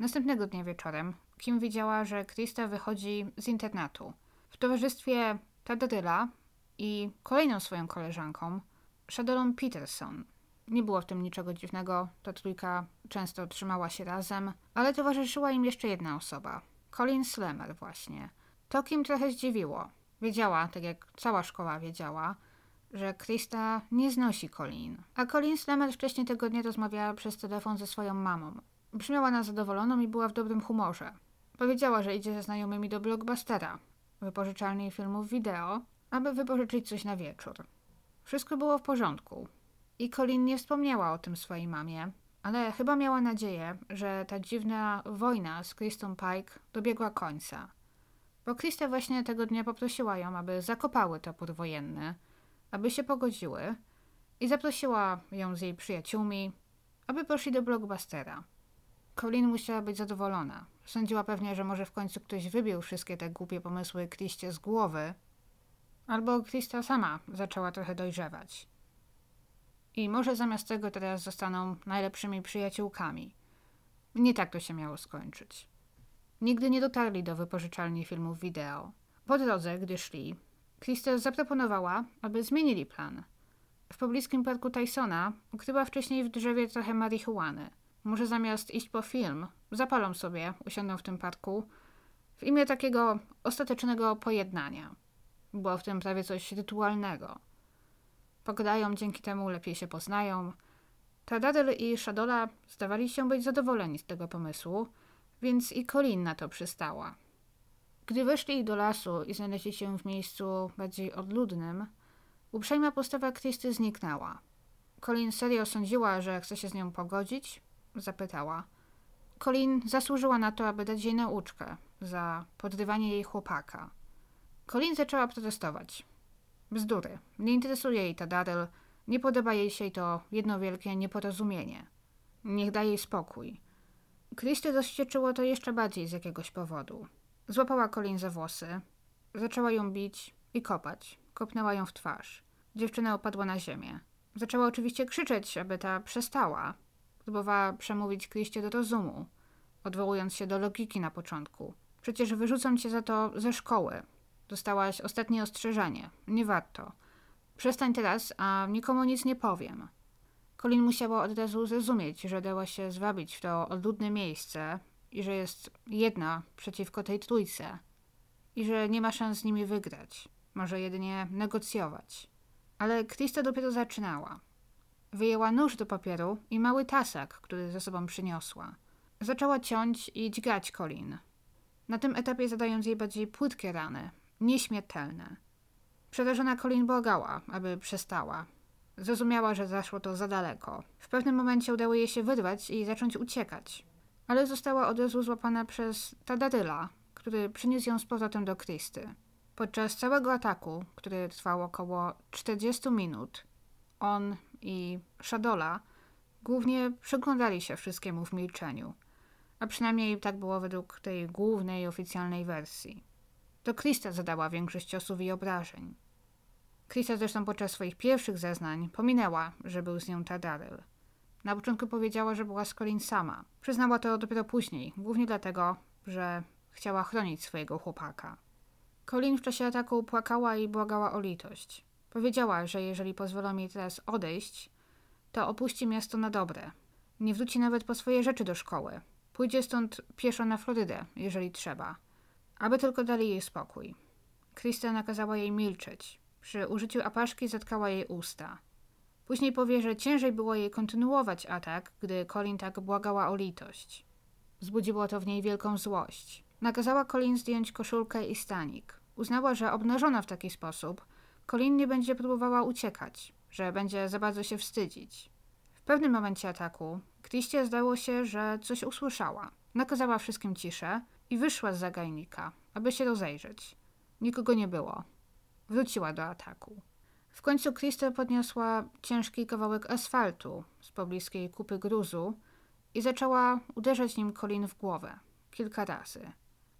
A: Następnego dnia wieczorem Kim widziała, że Krista wychodzi z internatu w towarzystwie Tadryla i kolejną swoją koleżanką, Shadową Peterson. Nie było w tym niczego dziwnego, ta trójka często trzymała się razem, ale towarzyszyła im jeszcze jedna osoba, Colin Slammer właśnie. To Kim trochę zdziwiło. Wiedziała, tak jak cała szkoła wiedziała, że Krista nie znosi Colin. A Colin Slammer wcześniej tego dnia rozmawiała przez telefon ze swoją mamą. Brzmiała na zadowoloną i była w dobrym humorze. Powiedziała, że idzie ze znajomymi do Blockbustera, wypożyczalni filmów wideo, aby wypożyczyć coś na wieczór. Wszystko było w porządku. I Colin nie wspomniała o tym swojej mamie, ale chyba miała nadzieję, że ta dziwna wojna z Kristą Pike dobiegła końca. Bo Krista właśnie tego dnia poprosiła ją, aby zakopały topór wojenny, aby się pogodziły i zaprosiła ją z jej przyjaciółmi, aby poszli do blockbustera. Colin musiała być zadowolona. Sądziła pewnie, że może w końcu ktoś wybił wszystkie te głupie pomysły Kriście z głowy, albo Krista sama zaczęła trochę dojrzewać. I może zamiast tego teraz zostaną najlepszymi przyjaciółkami. Nie tak to się miało skończyć. Nigdy nie dotarli do wypożyczalni filmów wideo. Po drodze, gdy szli, Krista zaproponowała, aby zmienili plan. W pobliskim parku Tysona ukryła wcześniej w drzewie trochę marihuany. Może zamiast iść po film, zapalą sobie, usiądą w tym parku, w imię takiego ostatecznego pojednania. Było w tym prawie coś rytualnego. Pogadają, dzięki temu lepiej się poznają. Tadadel i Shadola zdawali się być zadowoleni z tego pomysłu, więc i Colin na to przystała. Gdy weszli do lasu i znaleźli się w miejscu bardziej odludnym, uprzejma postawa Kristy zniknęła. Colin serio sądziła, że chce się z nią pogodzić? Zapytała. Colin zasłużyła na to, aby dać jej nauczkę za podrywanie jej chłopaka. Colin zaczęła protestować. Bzdury. Nie interesuje jej ta Daryl. Nie podoba jej się to jedno wielkie nieporozumienie. Niech da jej spokój. Christy rozścieczyło to jeszcze bardziej z jakiegoś powodu. Złapała Colin za włosy, zaczęła ją bić i kopać. Kopnęła ją w twarz. Dziewczyna opadła na ziemię. Zaczęła oczywiście krzyczeć, aby ta przestała. Próbowała przemówić Christie do rozumu, odwołując się do logiki na początku. Przecież wyrzucam cię za to ze szkoły. Dostałaś ostatnie ostrzeżenie. Nie warto. Przestań teraz, a nikomu nic nie powiem. Colin musiała od razu zrozumieć, że dała się zwabić w to odludne miejsce i że jest jedna przeciwko tej trójce i że nie ma szans z nimi wygrać. Może jedynie negocjować. Ale Krista dopiero zaczynała. Wyjęła nóż do papieru i mały tasak, który ze sobą przyniosła. Zaczęła ciąć i dźgać Colin. Na tym etapie zadając jej bardziej płytkie rany, nieśmiertelne. Przerażona Colin błagała, aby przestała. Zrozumiała, że zaszło to za daleko. W pewnym momencie udało jej się wyrwać i zacząć uciekać. Ale została od razu złapana przez Tadaryla, który przyniósł ją z powrotem do Kristy. Podczas całego ataku, który trwał około 40 minut, on i Shadola głównie przyglądali się wszystkiemu w milczeniu. A przynajmniej tak było według tej głównej oficjalnej wersji. To Krista zadała większość ciosów i obrażeń. Krista zresztą podczas swoich pierwszych zeznań pominęła, że był z nią Tadaryl. Na początku powiedziała, że była z Colin sama. Przyznała to dopiero później, głównie dlatego, że chciała chronić swojego chłopaka. Colin w czasie ataku płakała i błagała o litość. Powiedziała, że jeżeli pozwolą jej teraz odejść, to opuści miasto na dobre. Nie wróci nawet po swoje rzeczy do szkoły. Pójdzie stąd pieszo na Florydę, jeżeli trzeba. Aby tylko dali jej spokój. Krista nakazała jej milczeć. Przy użyciu apaszki zatkała jej usta. Później powie, że ciężej było jej kontynuować atak, gdy Colin tak błagała o litość. Wzbudziło to w niej wielką złość. Nakazała Colin zdjąć koszulkę i stanik. Uznała, że obnażona w taki sposób, Colin nie będzie próbowała uciekać, że będzie za bardzo się wstydzić. W pewnym momencie ataku Christie zdało się, że coś usłyszała. Nakazała wszystkim ciszę i wyszła z zagajnika, aby się rozejrzeć. Nikogo nie było. Wróciła do ataku. W końcu Krista podniosła ciężki kawałek asfaltu z pobliskiej kupy gruzu i zaczęła uderzać nim Colin w głowę kilka razy.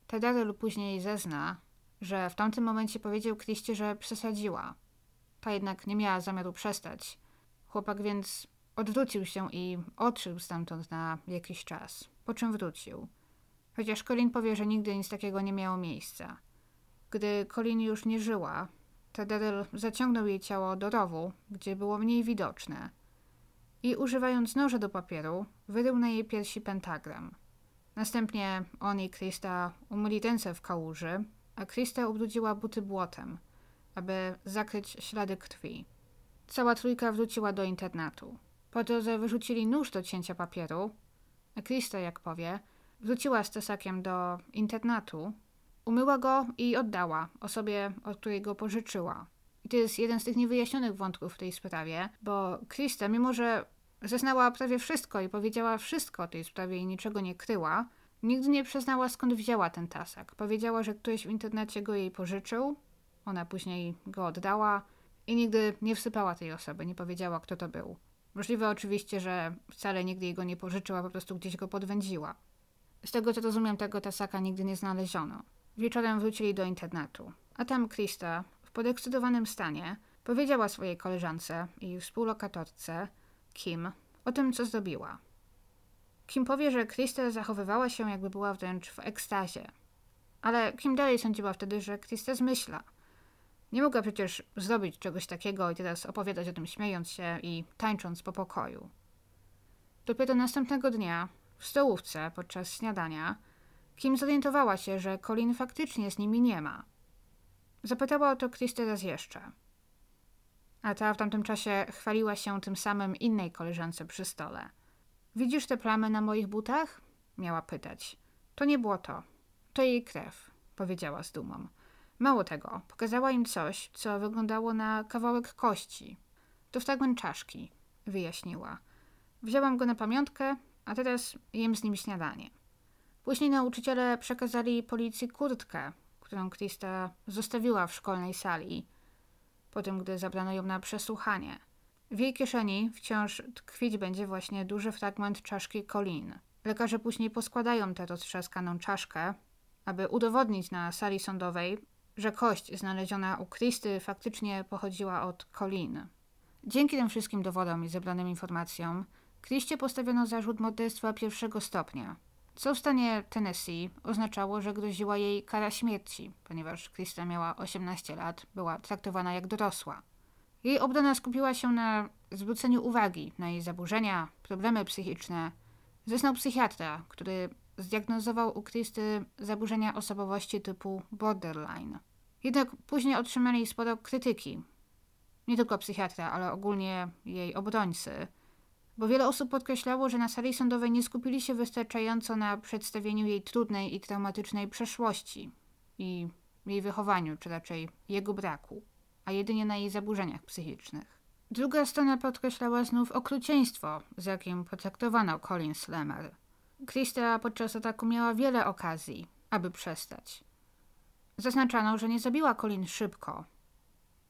A: Tederel później zezna, że w tamtym momencie powiedział Kriście, że przesadziła. Ta jednak nie miała zamiaru przestać. Chłopak więc odwrócił się i odszedł stamtąd na jakiś czas, po czym wrócił. Chociaż Colin powie, że nigdy nic takiego nie miało miejsca. Gdy Colin już nie żyła, Tederel zaciągnął jej ciało do rowu, gdzie było mniej widoczne i używając noża do papieru, wyrył na jej piersi pentagram. Następnie on i Krista umyli ręce w kałuży, a Krista ubrudziła buty błotem, aby zakryć ślady krwi. Cała trójka wróciła do internatu. Po drodze wyrzucili nóż do cięcia papieru, a Krista, jak powie, wróciła z tesakiem do internatu, umyła go i oddała osobie, od której go pożyczyła. I to jest jeden z tych niewyjaśnionych wątków w tej sprawie, bo Krista, mimo że zeznała prawie wszystko i powiedziała wszystko o tej sprawie i niczego nie kryła, nigdy nie przyznała skąd wzięła ten tasak. Powiedziała, że ktoś w internecie go jej pożyczył, ona później go oddała i nigdy nie wsypała tej osoby, nie powiedziała kto to był. Możliwe oczywiście, że wcale nigdy jego nie pożyczyła, po prostu gdzieś go podwędziła. Z tego co rozumiem, tego tasaka nigdy nie znaleziono. Wieczorem wrócili do internetu, a tam Krista, w podekscytowanym stanie, powiedziała swojej koleżance i współlokatorce, Kim, o tym, co zrobiła. Kim powie, że Krista zachowywała się, jakby była wręcz w ekstazie. Ale Kim dalej sądziła wtedy, że Krista zmyśla. Nie mogła przecież zrobić czegoś takiego i teraz opowiadać o tym śmiejąc się i tańcząc po pokoju. Dopiero następnego dnia, w stołówce podczas śniadania, Kim zorientowała się, że Colin faktycznie z nimi nie ma. Zapytała o to Kristę raz jeszcze. A ta w tamtym czasie chwaliła się tym samym innej koleżance przy stole. Widzisz te plamy na moich butach? Miała pytać. To nie było to. To jej krew, powiedziała z dumą. Mało tego, pokazała im coś, co wyglądało na kawałek kości. To fragment czaszki, wyjaśniła. Wzięłam go na pamiątkę, a teraz jem z nim śniadanie. Później nauczyciele przekazali policji kurtkę, którą Krista zostawiła w szkolnej sali, po tym gdy zabrano ją na przesłuchanie. W jej kieszeni wciąż tkwić będzie właśnie duży fragment czaszki Colin. Lekarze później poskładają tę roztrzaskaną czaszkę, aby udowodnić na sali sądowej, że kość znaleziona u Kristy faktycznie pochodziła od Colin. Dzięki tym wszystkim dowodom i zebranym informacjom, Kriście postawiono zarzut morderstwa pierwszego stopnia, co w stanie Tennessee oznaczało, że groziła jej kara śmierci, ponieważ Krista miała 18 lat, była traktowana jak dorosła. Jej obrona skupiła się na zwróceniu uwagi na jej zaburzenia, problemy psychiczne. Zeznał psychiatra, który zdiagnozował u Kristy zaburzenia osobowości typu borderline. Jednak później otrzymali sporo krytyki. Nie tylko psychiatra, ale ogólnie jej obrońcy – bo wiele osób podkreślało, że na sali sądowej nie skupili się wystarczająco na przedstawieniu jej trudnej i traumatycznej przeszłości i jej wychowaniu, czy raczej jego braku, a jedynie na jej zaburzeniach psychicznych. Druga strona podkreślała znów okrucieństwo, z jakim potraktowano Colin Slammer. Krista podczas ataku miała wiele okazji, aby przestać. Zaznaczano, że nie zabiła Colin szybko.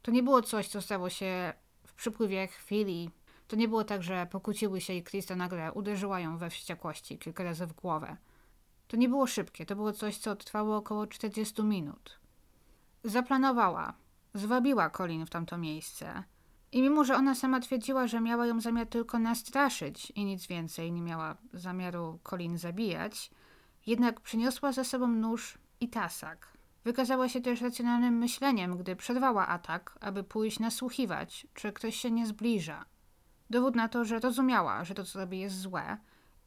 A: To nie było coś, co stało się w przypływie chwili, to nie było tak, że pokłóciły się i Krista nagle uderzyła ją we wściekłości kilka razy w głowę. To nie było szybkie, to było coś, co trwało około 40 minut. Zaplanowała, zwabiła Colin w tamto miejsce. I mimo, że ona sama twierdziła, że miała ją zamiar tylko nastraszyć i nic więcej, nie miała zamiaru Colin zabijać, jednak przyniosła ze sobą nóż i tasak. Wykazała się też racjonalnym myśleniem, gdy przerwała atak, aby pójść nasłuchiwać, czy ktoś się nie zbliża. Dowód na to, że rozumiała, że to, co robi, jest złe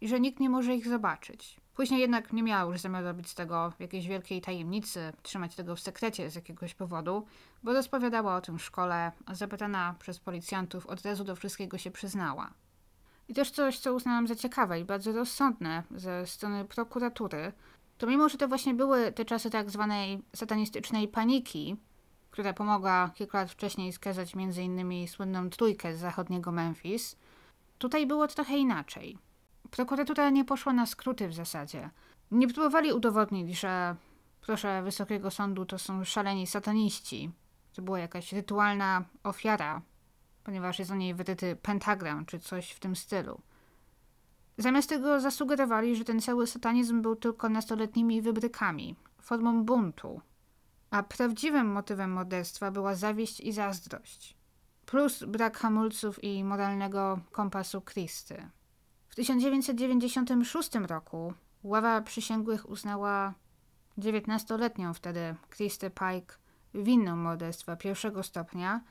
A: i że nikt nie może ich zobaczyć. Później jednak nie miała już zamiaru robić z tego jakiejś wielkiej tajemnicy, trzymać tego w sekrecie z jakiegoś powodu, bo rozpowiadała o tym w szkole, a zapytana przez policjantów od razu do wszystkiego się przyznała. I też coś, co uznałam za ciekawe i bardzo rozsądne ze strony prokuratury, to mimo, że to właśnie były te czasy tak zwanej satanistycznej paniki, która pomogła kilka lat wcześniej skazać m.in. słynną trójkę z zachodniego Memphis, tutaj było trochę inaczej. Prokuratura nie poszła na skróty w zasadzie. Nie próbowali udowodnić, że proszę Wysokiego Sądu to są szaleni sataniści. To była jakaś rytualna ofiara, ponieważ jest o niej wyryty pentagram czy coś w tym stylu. Zamiast tego zasugerowali, że ten cały satanizm był tylko nastoletnimi wybrykami, formą buntu, a prawdziwym motywem morderstwa była zawiść i zazdrość, plus brak hamulców i moralnego kompasu Kristy. W 1996 roku ława przysięgłych uznała 19-letnią wtedy Kristę Pike winną morderstwa pierwszego stopnia,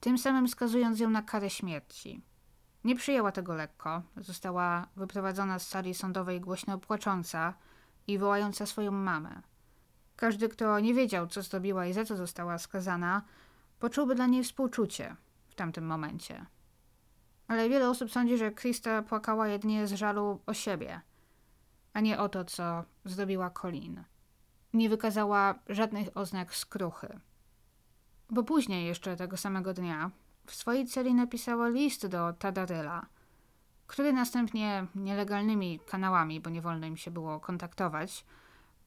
A: tym samym skazując ją na karę śmierci. Nie przyjęła tego lekko, została wyprowadzona z sali sądowej głośno płacząca i wołająca swoją mamę. Każdy, kto nie wiedział, co zrobiła i za co została skazana, poczułby dla niej współczucie w tamtym momencie. Ale wiele osób sądzi, że Krista płakała jedynie z żalu o siebie, a nie o to, co zrobiła Colin. Nie wykazała żadnych oznak skruchy. Bo później, jeszcze tego samego dnia, w swojej celi napisała list do Tadaryla, który następnie nielegalnymi kanałami, bo nie wolno im się było kontaktować,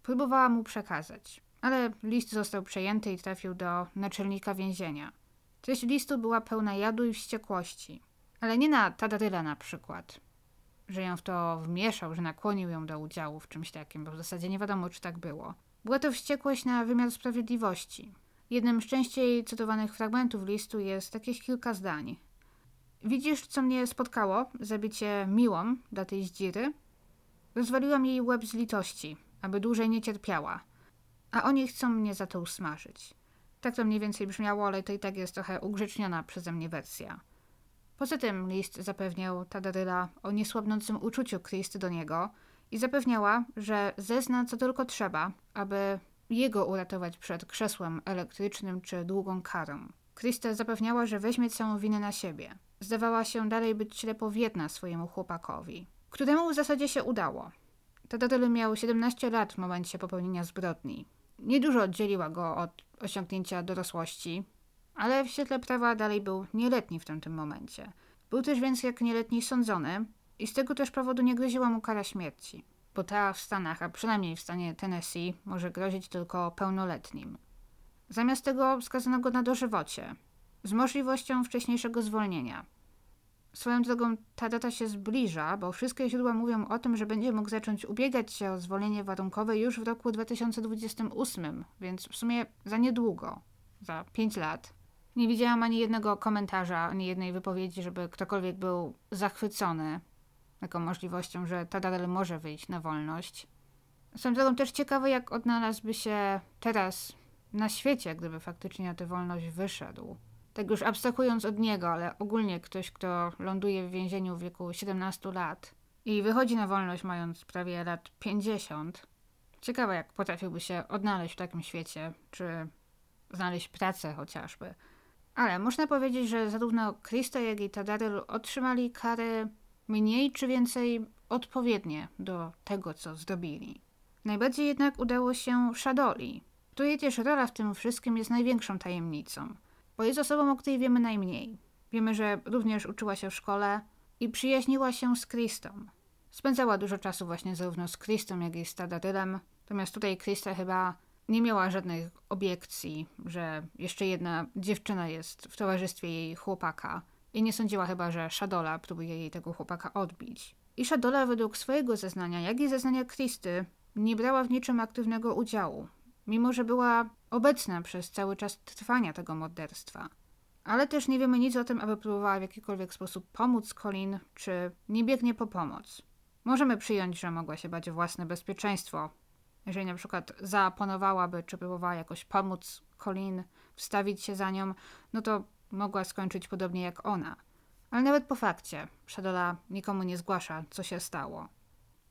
A: próbowała mu przekazać. Ale list został przejęty i trafił do naczelnika więzienia. Treść listu była pełna jadu i wściekłości. Ale nie na Tadaryla na przykład, że ją w to wmieszał, że nakłonił ją do udziału w czymś takim, bo w zasadzie nie wiadomo, czy tak było. Była to wściekłość na wymiar sprawiedliwości. Jednym z częściej cytowanych fragmentów listu jest takich kilka zdań. Widzisz, co mnie spotkało? Zabicie miłą dla tej zdziry? Rozwaliłam jej łeb z litości, aby dłużej nie cierpiała. A oni chcą mnie za to usmażyć. Tak to mniej więcej brzmiało, ale to i tak jest trochę ugrzeczniona przeze mnie wersja. Poza tym list zapewniał Tadaryla o niesłabnącym uczuciu Christy do niego i zapewniała, że zezna co tylko trzeba, aby jego uratować przed krzesłem elektrycznym czy długą karą. Krista zapewniała, że weźmie całą winę na siebie. Zdawała się dalej być ślepowierna swojemu chłopakowi, któremu w zasadzie się udało. Tadaryl miał 17 lat w momencie popełnienia zbrodni. Niedużo oddzieliła go od osiągnięcia dorosłości, ale w świetle prawa dalej był nieletni w tamtym momencie. Był też więc jak nieletni sądzony i z tego też powodu nie groziła mu kara śmierci bo ta w Stanach, a przynajmniej w stanie Tennessee, może grozić tylko pełnoletnim. Zamiast tego skazano go na dożywocie, z możliwością wcześniejszego zwolnienia. Swoją drogą ta data się zbliża, bo wszystkie źródła mówią o tym, że będzie mógł zacząć ubiegać się o zwolnienie warunkowe już w roku 2028, więc w sumie za niedługo, za 5 lat. Nie widziałam ani jednego komentarza, ani jednej wypowiedzi, żeby ktokolwiek był zachwycony taką możliwością, że Tadarel może wyjść na wolność. Są drogą też ciekawe, jak odnalazłby się teraz na świecie, gdyby faktycznie na tę wolność wyszedł. Tak już abstrahując od niego, ale ogólnie ktoś, kto ląduje w więzieniu w wieku 17 lat i wychodzi na wolność mając prawie lat 50. Ciekawe, jak potrafiłby się odnaleźć w takim świecie, czy znaleźć pracę chociażby. Ale można powiedzieć, że zarówno Krista, jak i Tadaryl otrzymali kary mniej czy więcej odpowiednie do tego, co zrobili. Najbardziej jednak udało się Shadoli, której też rola w tym wszystkim jest największą tajemnicą, bo jest osobą, o której wiemy najmniej. Wiemy, że również uczyła się w szkole i przyjaźniła się z Kristą. Spędzała dużo czasu właśnie zarówno z Kristą, jak i z Tadarylem, natomiast tutaj Krista chyba nie miała żadnych obiekcji, że jeszcze jedna dziewczyna jest w towarzystwie jej chłopaka, i nie sądziła chyba, że Shadola próbuje jej tego chłopaka odbić. I Shadola według swojego zeznania, jak i zeznania Kristy, nie brała w niczym aktywnego udziału, mimo że była obecna przez cały czas trwania tego morderstwa. Ale też nie wiemy nic o tym, aby próbowała w jakikolwiek sposób pomóc Colin, czy nie biegnie po pomoc. Możemy przyjąć, że mogła się bać o własne bezpieczeństwo. Jeżeli na przykład zaoponowałaby, czy próbowała jakoś pomóc Colin, wstawić się za nią, no to mogła skończyć podobnie jak ona. Ale nawet po fakcie, Shadola nikomu nie zgłasza, co się stało.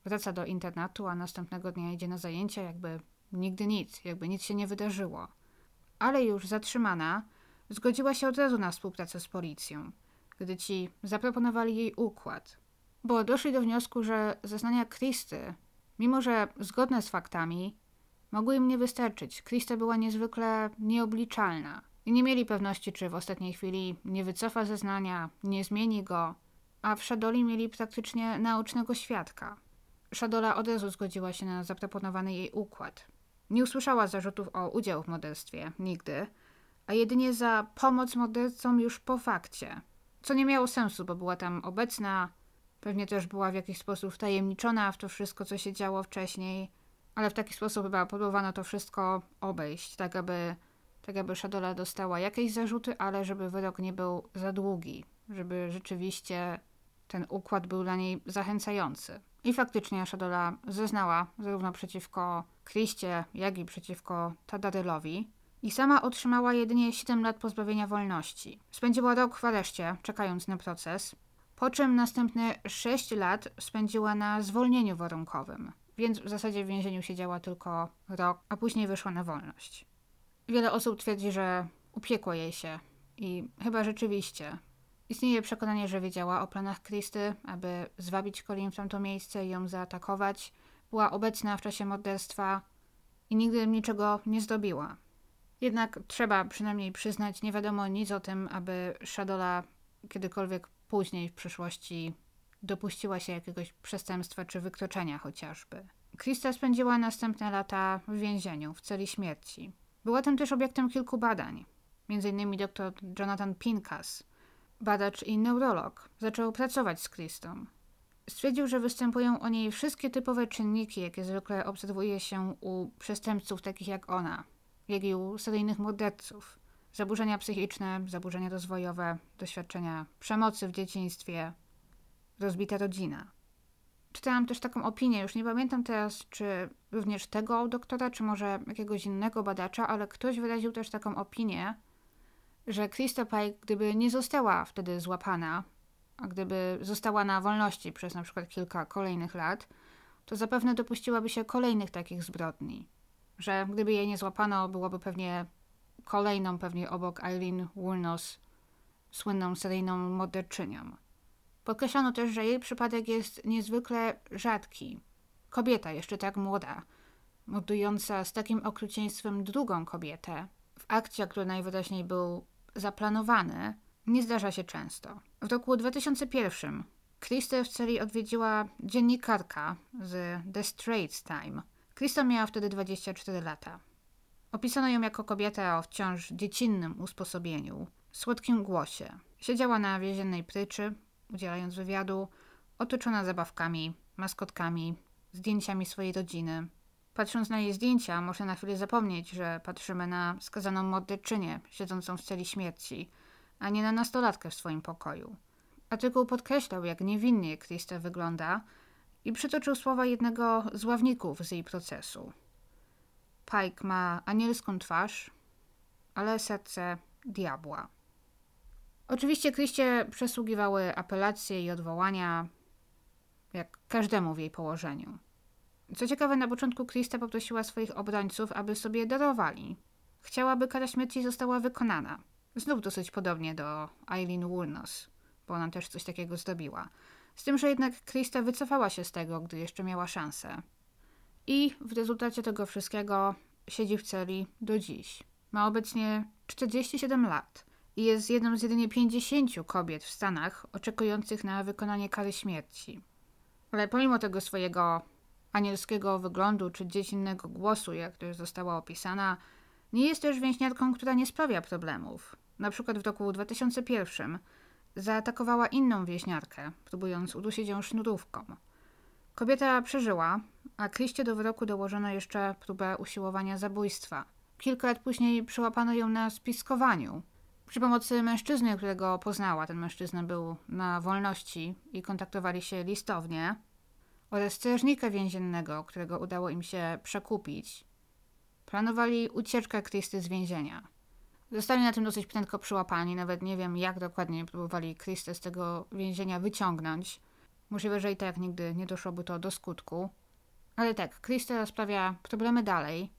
A: Wraca do internatu, a następnego dnia idzie na zajęcia, jakby nigdy nic, jakby nic się nie wydarzyło. Ale już zatrzymana, zgodziła się od razu na współpracę z policją, gdy ci zaproponowali jej układ. Bo doszli do wniosku, że zeznania Kristy, mimo że zgodne z faktami, mogły im nie wystarczyć. Krista była niezwykle nieobliczalna – i nie mieli pewności, czy w ostatniej chwili nie wycofa zeznania, nie zmieni go, a w Szadoli mieli praktycznie naocznego świadka. Szadola od razu zgodziła się na zaproponowany jej układ. Nie usłyszała zarzutów o udział w morderstwie, nigdy, a jedynie za pomoc mordercom już po fakcie. Co nie miało sensu, bo była tam obecna, pewnie też była w jakiś sposób wtajemniczona w to wszystko, co się działo wcześniej, ale w taki sposób chyba próbowano to wszystko obejść, tak aby, tak aby Shadola dostała jakieś zarzuty, ale żeby wyrok nie był za długi, żeby rzeczywiście ten układ był dla niej zachęcający. I faktycznie Shadola zeznała zarówno przeciwko Kriście, jak i przeciwko Tadarylowi i sama otrzymała jedynie 7 lat pozbawienia wolności. Spędziła rok w areszcie, czekając na proces, po czym następne 6 lat spędziła na zwolnieniu warunkowym, więc w zasadzie w więzieniu siedziała tylko rok, a później wyszła na wolność. Wiele osób twierdzi, że upiekło jej się i chyba rzeczywiście. Istnieje przekonanie, że wiedziała o planach Kristy, aby zwabić Colin w tamto miejsce i ją zaatakować. Była obecna w czasie morderstwa i nigdy niczego nie zdobiła. Jednak trzeba przynajmniej przyznać, nie wiadomo nic o tym, aby Shadola kiedykolwiek później w przyszłości dopuściła się jakiegoś przestępstwa czy wykroczenia chociażby. Krista spędziła następne lata w więzieniu, w celi śmierci. Była tam też obiektem kilku badań. Między innymi dr Jonathan Pincas, badacz i neurolog, zaczął pracować z Kristą. Stwierdził, że występują o niej wszystkie typowe czynniki, jakie zwykle obserwuje się u przestępców takich jak ona, jak i u seryjnych morderców. Zaburzenia psychiczne, zaburzenia rozwojowe, doświadczenia przemocy w dzieciństwie, rozbita rodzina. Czytałam też taką opinię, już nie pamiętam teraz, czy również tego doktora, czy może jakiegoś innego badacza, ale ktoś wyraził też taką opinię, że Krista Pike, gdyby nie została wtedy złapana, a gdyby została na wolności przez na przykład kilka kolejnych lat, to zapewne dopuściłaby się kolejnych takich zbrodni. Że gdyby jej nie złapano, byłoby pewnie kolejną, pewnie obok Eileen Wuornos, słynną seryjną morderczynią. Podkreślono też, że jej przypadek jest niezwykle rzadki. Kobieta, jeszcze tak młoda, mordująca z takim okrucieństwem drugą kobietę, w akcie, który najwyraźniej był zaplanowany, nie zdarza się często. W roku 2001 Kristę w celi odwiedziła dziennikarka z The Straits Time. Krista miała wtedy 24 lata. Opisano ją jako kobietę o wciąż dziecinnym usposobieniu, słodkim głosie. Siedziała na więziennej pryczy, udzielając wywiadu, otoczona zabawkami, maskotkami, zdjęciami swojej rodziny. Patrząc na jej zdjęcia, można na chwilę zapomnieć, że patrzymy na skazaną morderczynię siedzącą w celi śmierci, a nie na nastolatkę w swoim pokoju. Artykuł podkreślał, jak niewinnie Krista wygląda i przytoczył słowa jednego z ławników z jej procesu. Pike ma anielską twarz, ale serce diabła. Oczywiście Kryście przesługiwały apelacje i odwołania, jak każdemu w jej położeniu. Co ciekawe, na początku Krista poprosiła swoich obrońców, aby sobie darowali. Chciała, by kara śmierci została wykonana. Znów dosyć podobnie do Eileen Woolnos, bo ona też coś takiego zrobiła. Z tym, że jednak Krista wycofała się z tego, gdy jeszcze miała szansę. I w rezultacie tego wszystkiego siedzi w celi do dziś. Ma obecnie 47 lat i jest jedną z jedynie 50 kobiet w Stanach oczekujących na wykonanie kary śmierci. Ale pomimo tego swojego anielskiego wyglądu czy dziecinnego głosu, jak to już została opisana, nie jest też więźniarką, która nie sprawia problemów. Na przykład w roku 2001 zaatakowała inną więźniarkę, próbując udusić ją sznurówką. Kobieta przeżyła, a Kriście do wyroku dołożono jeszcze próbę usiłowania zabójstwa. Kilka lat później przyłapano ją na spiskowaniu. Przy pomocy mężczyzny, którego poznała, ten mężczyzna był na wolności i kontaktowali się listownie, oraz strażnika więziennego, którego udało im się przekupić, planowali ucieczkę Kristy z więzienia. Zostali na tym dosyć prędko przyłapani, nawet nie wiem jak dokładnie próbowali Krystę z tego więzienia wyciągnąć. Możliwe, że i tak nigdy nie doszłoby to do skutku. Ale tak, Krista sprawia problemy dalej.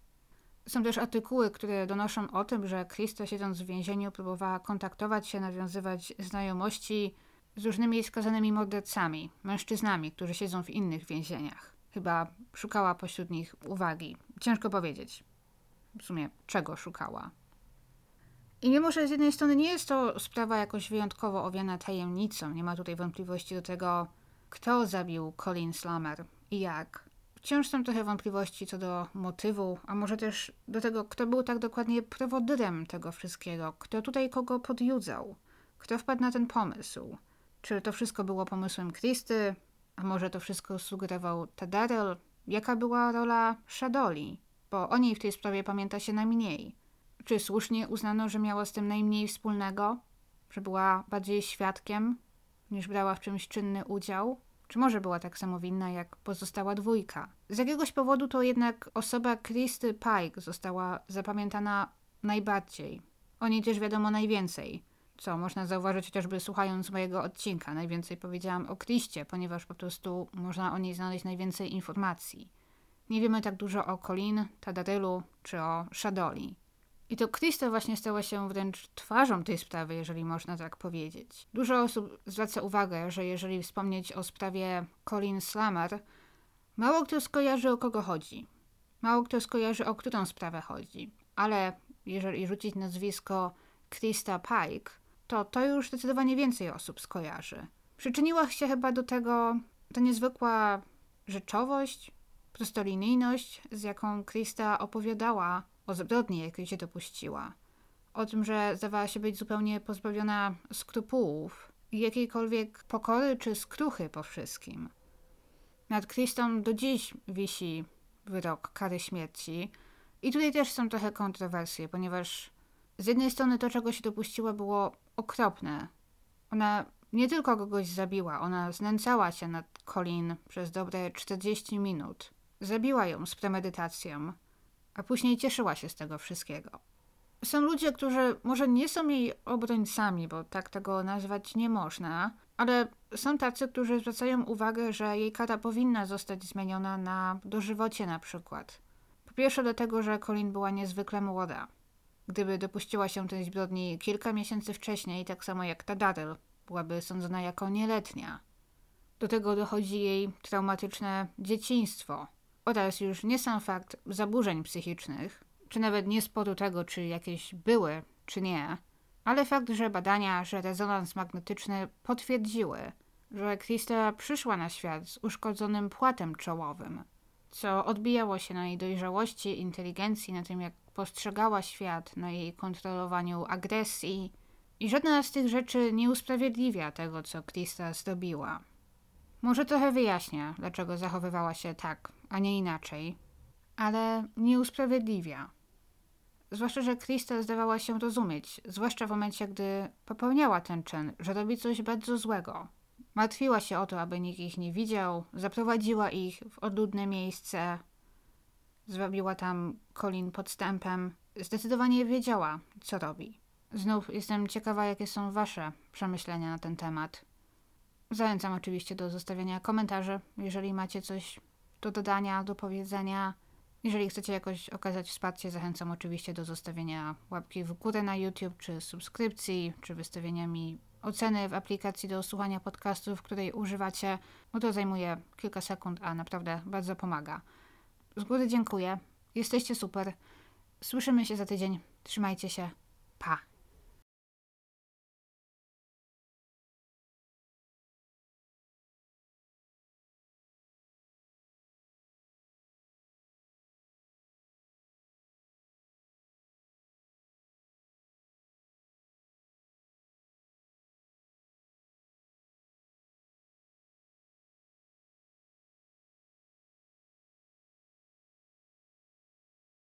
A: Są też artykuły, które donoszą o tym, że Krista siedząc w więzieniu próbowała kontaktować się, nawiązywać znajomości z różnymi skazanymi mordercami, mężczyznami, którzy siedzą w innych więzieniach. Chyba szukała pośród nich uwagi. Ciężko powiedzieć. W sumie czego szukała. I mimo, że z jednej strony nie jest to sprawa jakoś wyjątkowo owiana tajemnicą, nie ma tutaj wątpliwości do tego, kto zabił Colin Slammer i jak, wciąż są trochę wątpliwości co do motywu, a może też do tego, kto był tak dokładnie prowodyrem tego wszystkiego, kto tutaj kogo podjudzał, kto wpadł na ten pomysł. Czy to wszystko było pomysłem Kristy, a może to wszystko sugerował Tadarel? Jaka była rola Shadoli? Bo o niej w tej sprawie pamięta się najmniej. Czy słusznie uznano, że miała z tym najmniej wspólnego? Że była bardziej świadkiem, niż brała w czymś czynny udział? Czy może była tak samo winna jak pozostała dwójka? Z jakiegoś powodu to jednak osoba Christy Pike została zapamiętana najbardziej. O niej też wiadomo najwięcej. Co można zauważyć chociażby słuchając mojego odcinka. Najwięcej powiedziałam o Christie, ponieważ po prostu można o niej znaleźć najwięcej informacji. Nie wiemy tak dużo o Colin, Tadarylu czy o Shadoli. I to Krista właśnie stała się wręcz twarzą tej sprawy, jeżeli można tak powiedzieć. Dużo osób zwraca uwagę, że jeżeli wspomnieć o sprawie Colin Slammer, mało kto skojarzy o kogo chodzi. Mało kto skojarzy o którą sprawę chodzi. Ale jeżeli rzucić nazwisko Krista Pike, to to już zdecydowanie więcej osób skojarzy. Przyczyniła się chyba do tego ta niezwykła rzeczowość, prostolinijność, z jaką Krista opowiadała o zbrodni, jakiej się dopuściła. O tym, że zdawała się być zupełnie pozbawiona skrupułów i jakiejkolwiek pokory czy skruchy po wszystkim. Nad Kristą do dziś wisi wyrok kary śmierci. I tutaj też są trochę kontrowersje, ponieważ z jednej strony to, czego się dopuściła, było okropne. Ona nie tylko kogoś zabiła, ona znęcała się nad Colin przez dobre 40 minut. Zabiła ją z premedytacją a później cieszyła się z tego wszystkiego. Są ludzie, którzy może nie są jej obrońcami, bo tak tego nazwać nie można, ale są tacy, którzy zwracają uwagę, że jej kara powinna zostać zmieniona na dożywocie na przykład. Po pierwsze dlatego, że Colin była niezwykle młoda. Gdyby dopuściła się tej zbrodni kilka miesięcy wcześniej, tak samo jak Tadaryl, byłaby sądzona jako nieletnia. Do tego dochodzi jej traumatyczne dzieciństwo, oraz już nie sam fakt zaburzeń psychicznych, czy nawet nie powodu tego, czy jakieś były, czy nie, ale fakt, że badania, że rezonans magnetyczny potwierdziły, że Krista przyszła na świat z uszkodzonym płatem czołowym, co odbijało się na jej dojrzałości, inteligencji, na tym jak postrzegała świat, na jej kontrolowaniu agresji. I żadna z tych rzeczy nie usprawiedliwia tego, co Krista zrobiła. Może trochę wyjaśnia, dlaczego zachowywała się tak, a nie inaczej, ale nie usprawiedliwia. Zwłaszcza, że Krista zdawała się rozumieć, zwłaszcza w momencie, gdy popełniała ten czyn, że robi coś bardzo złego. Martwiła się o to, aby nikt ich nie widział, zaprowadziła ich w odludne miejsce, zwabiła tam Colin podstępem. Zdecydowanie wiedziała, co robi. Znów jestem ciekawa, jakie są Wasze przemyślenia na ten temat. Zachęcam oczywiście do zostawienia komentarzy, jeżeli macie coś do dodania, do powiedzenia. Jeżeli chcecie jakoś okazać wsparcie, zachęcam oczywiście do zostawienia łapki w górę na YouTube, czy subskrypcji, czy wystawienia mi oceny w aplikacji do słuchania podcastów, której używacie, bo to zajmuje kilka sekund, a naprawdę bardzo pomaga. Z góry dziękuję. Jesteście super. Słyszymy się za tydzień. Trzymajcie się. Pa.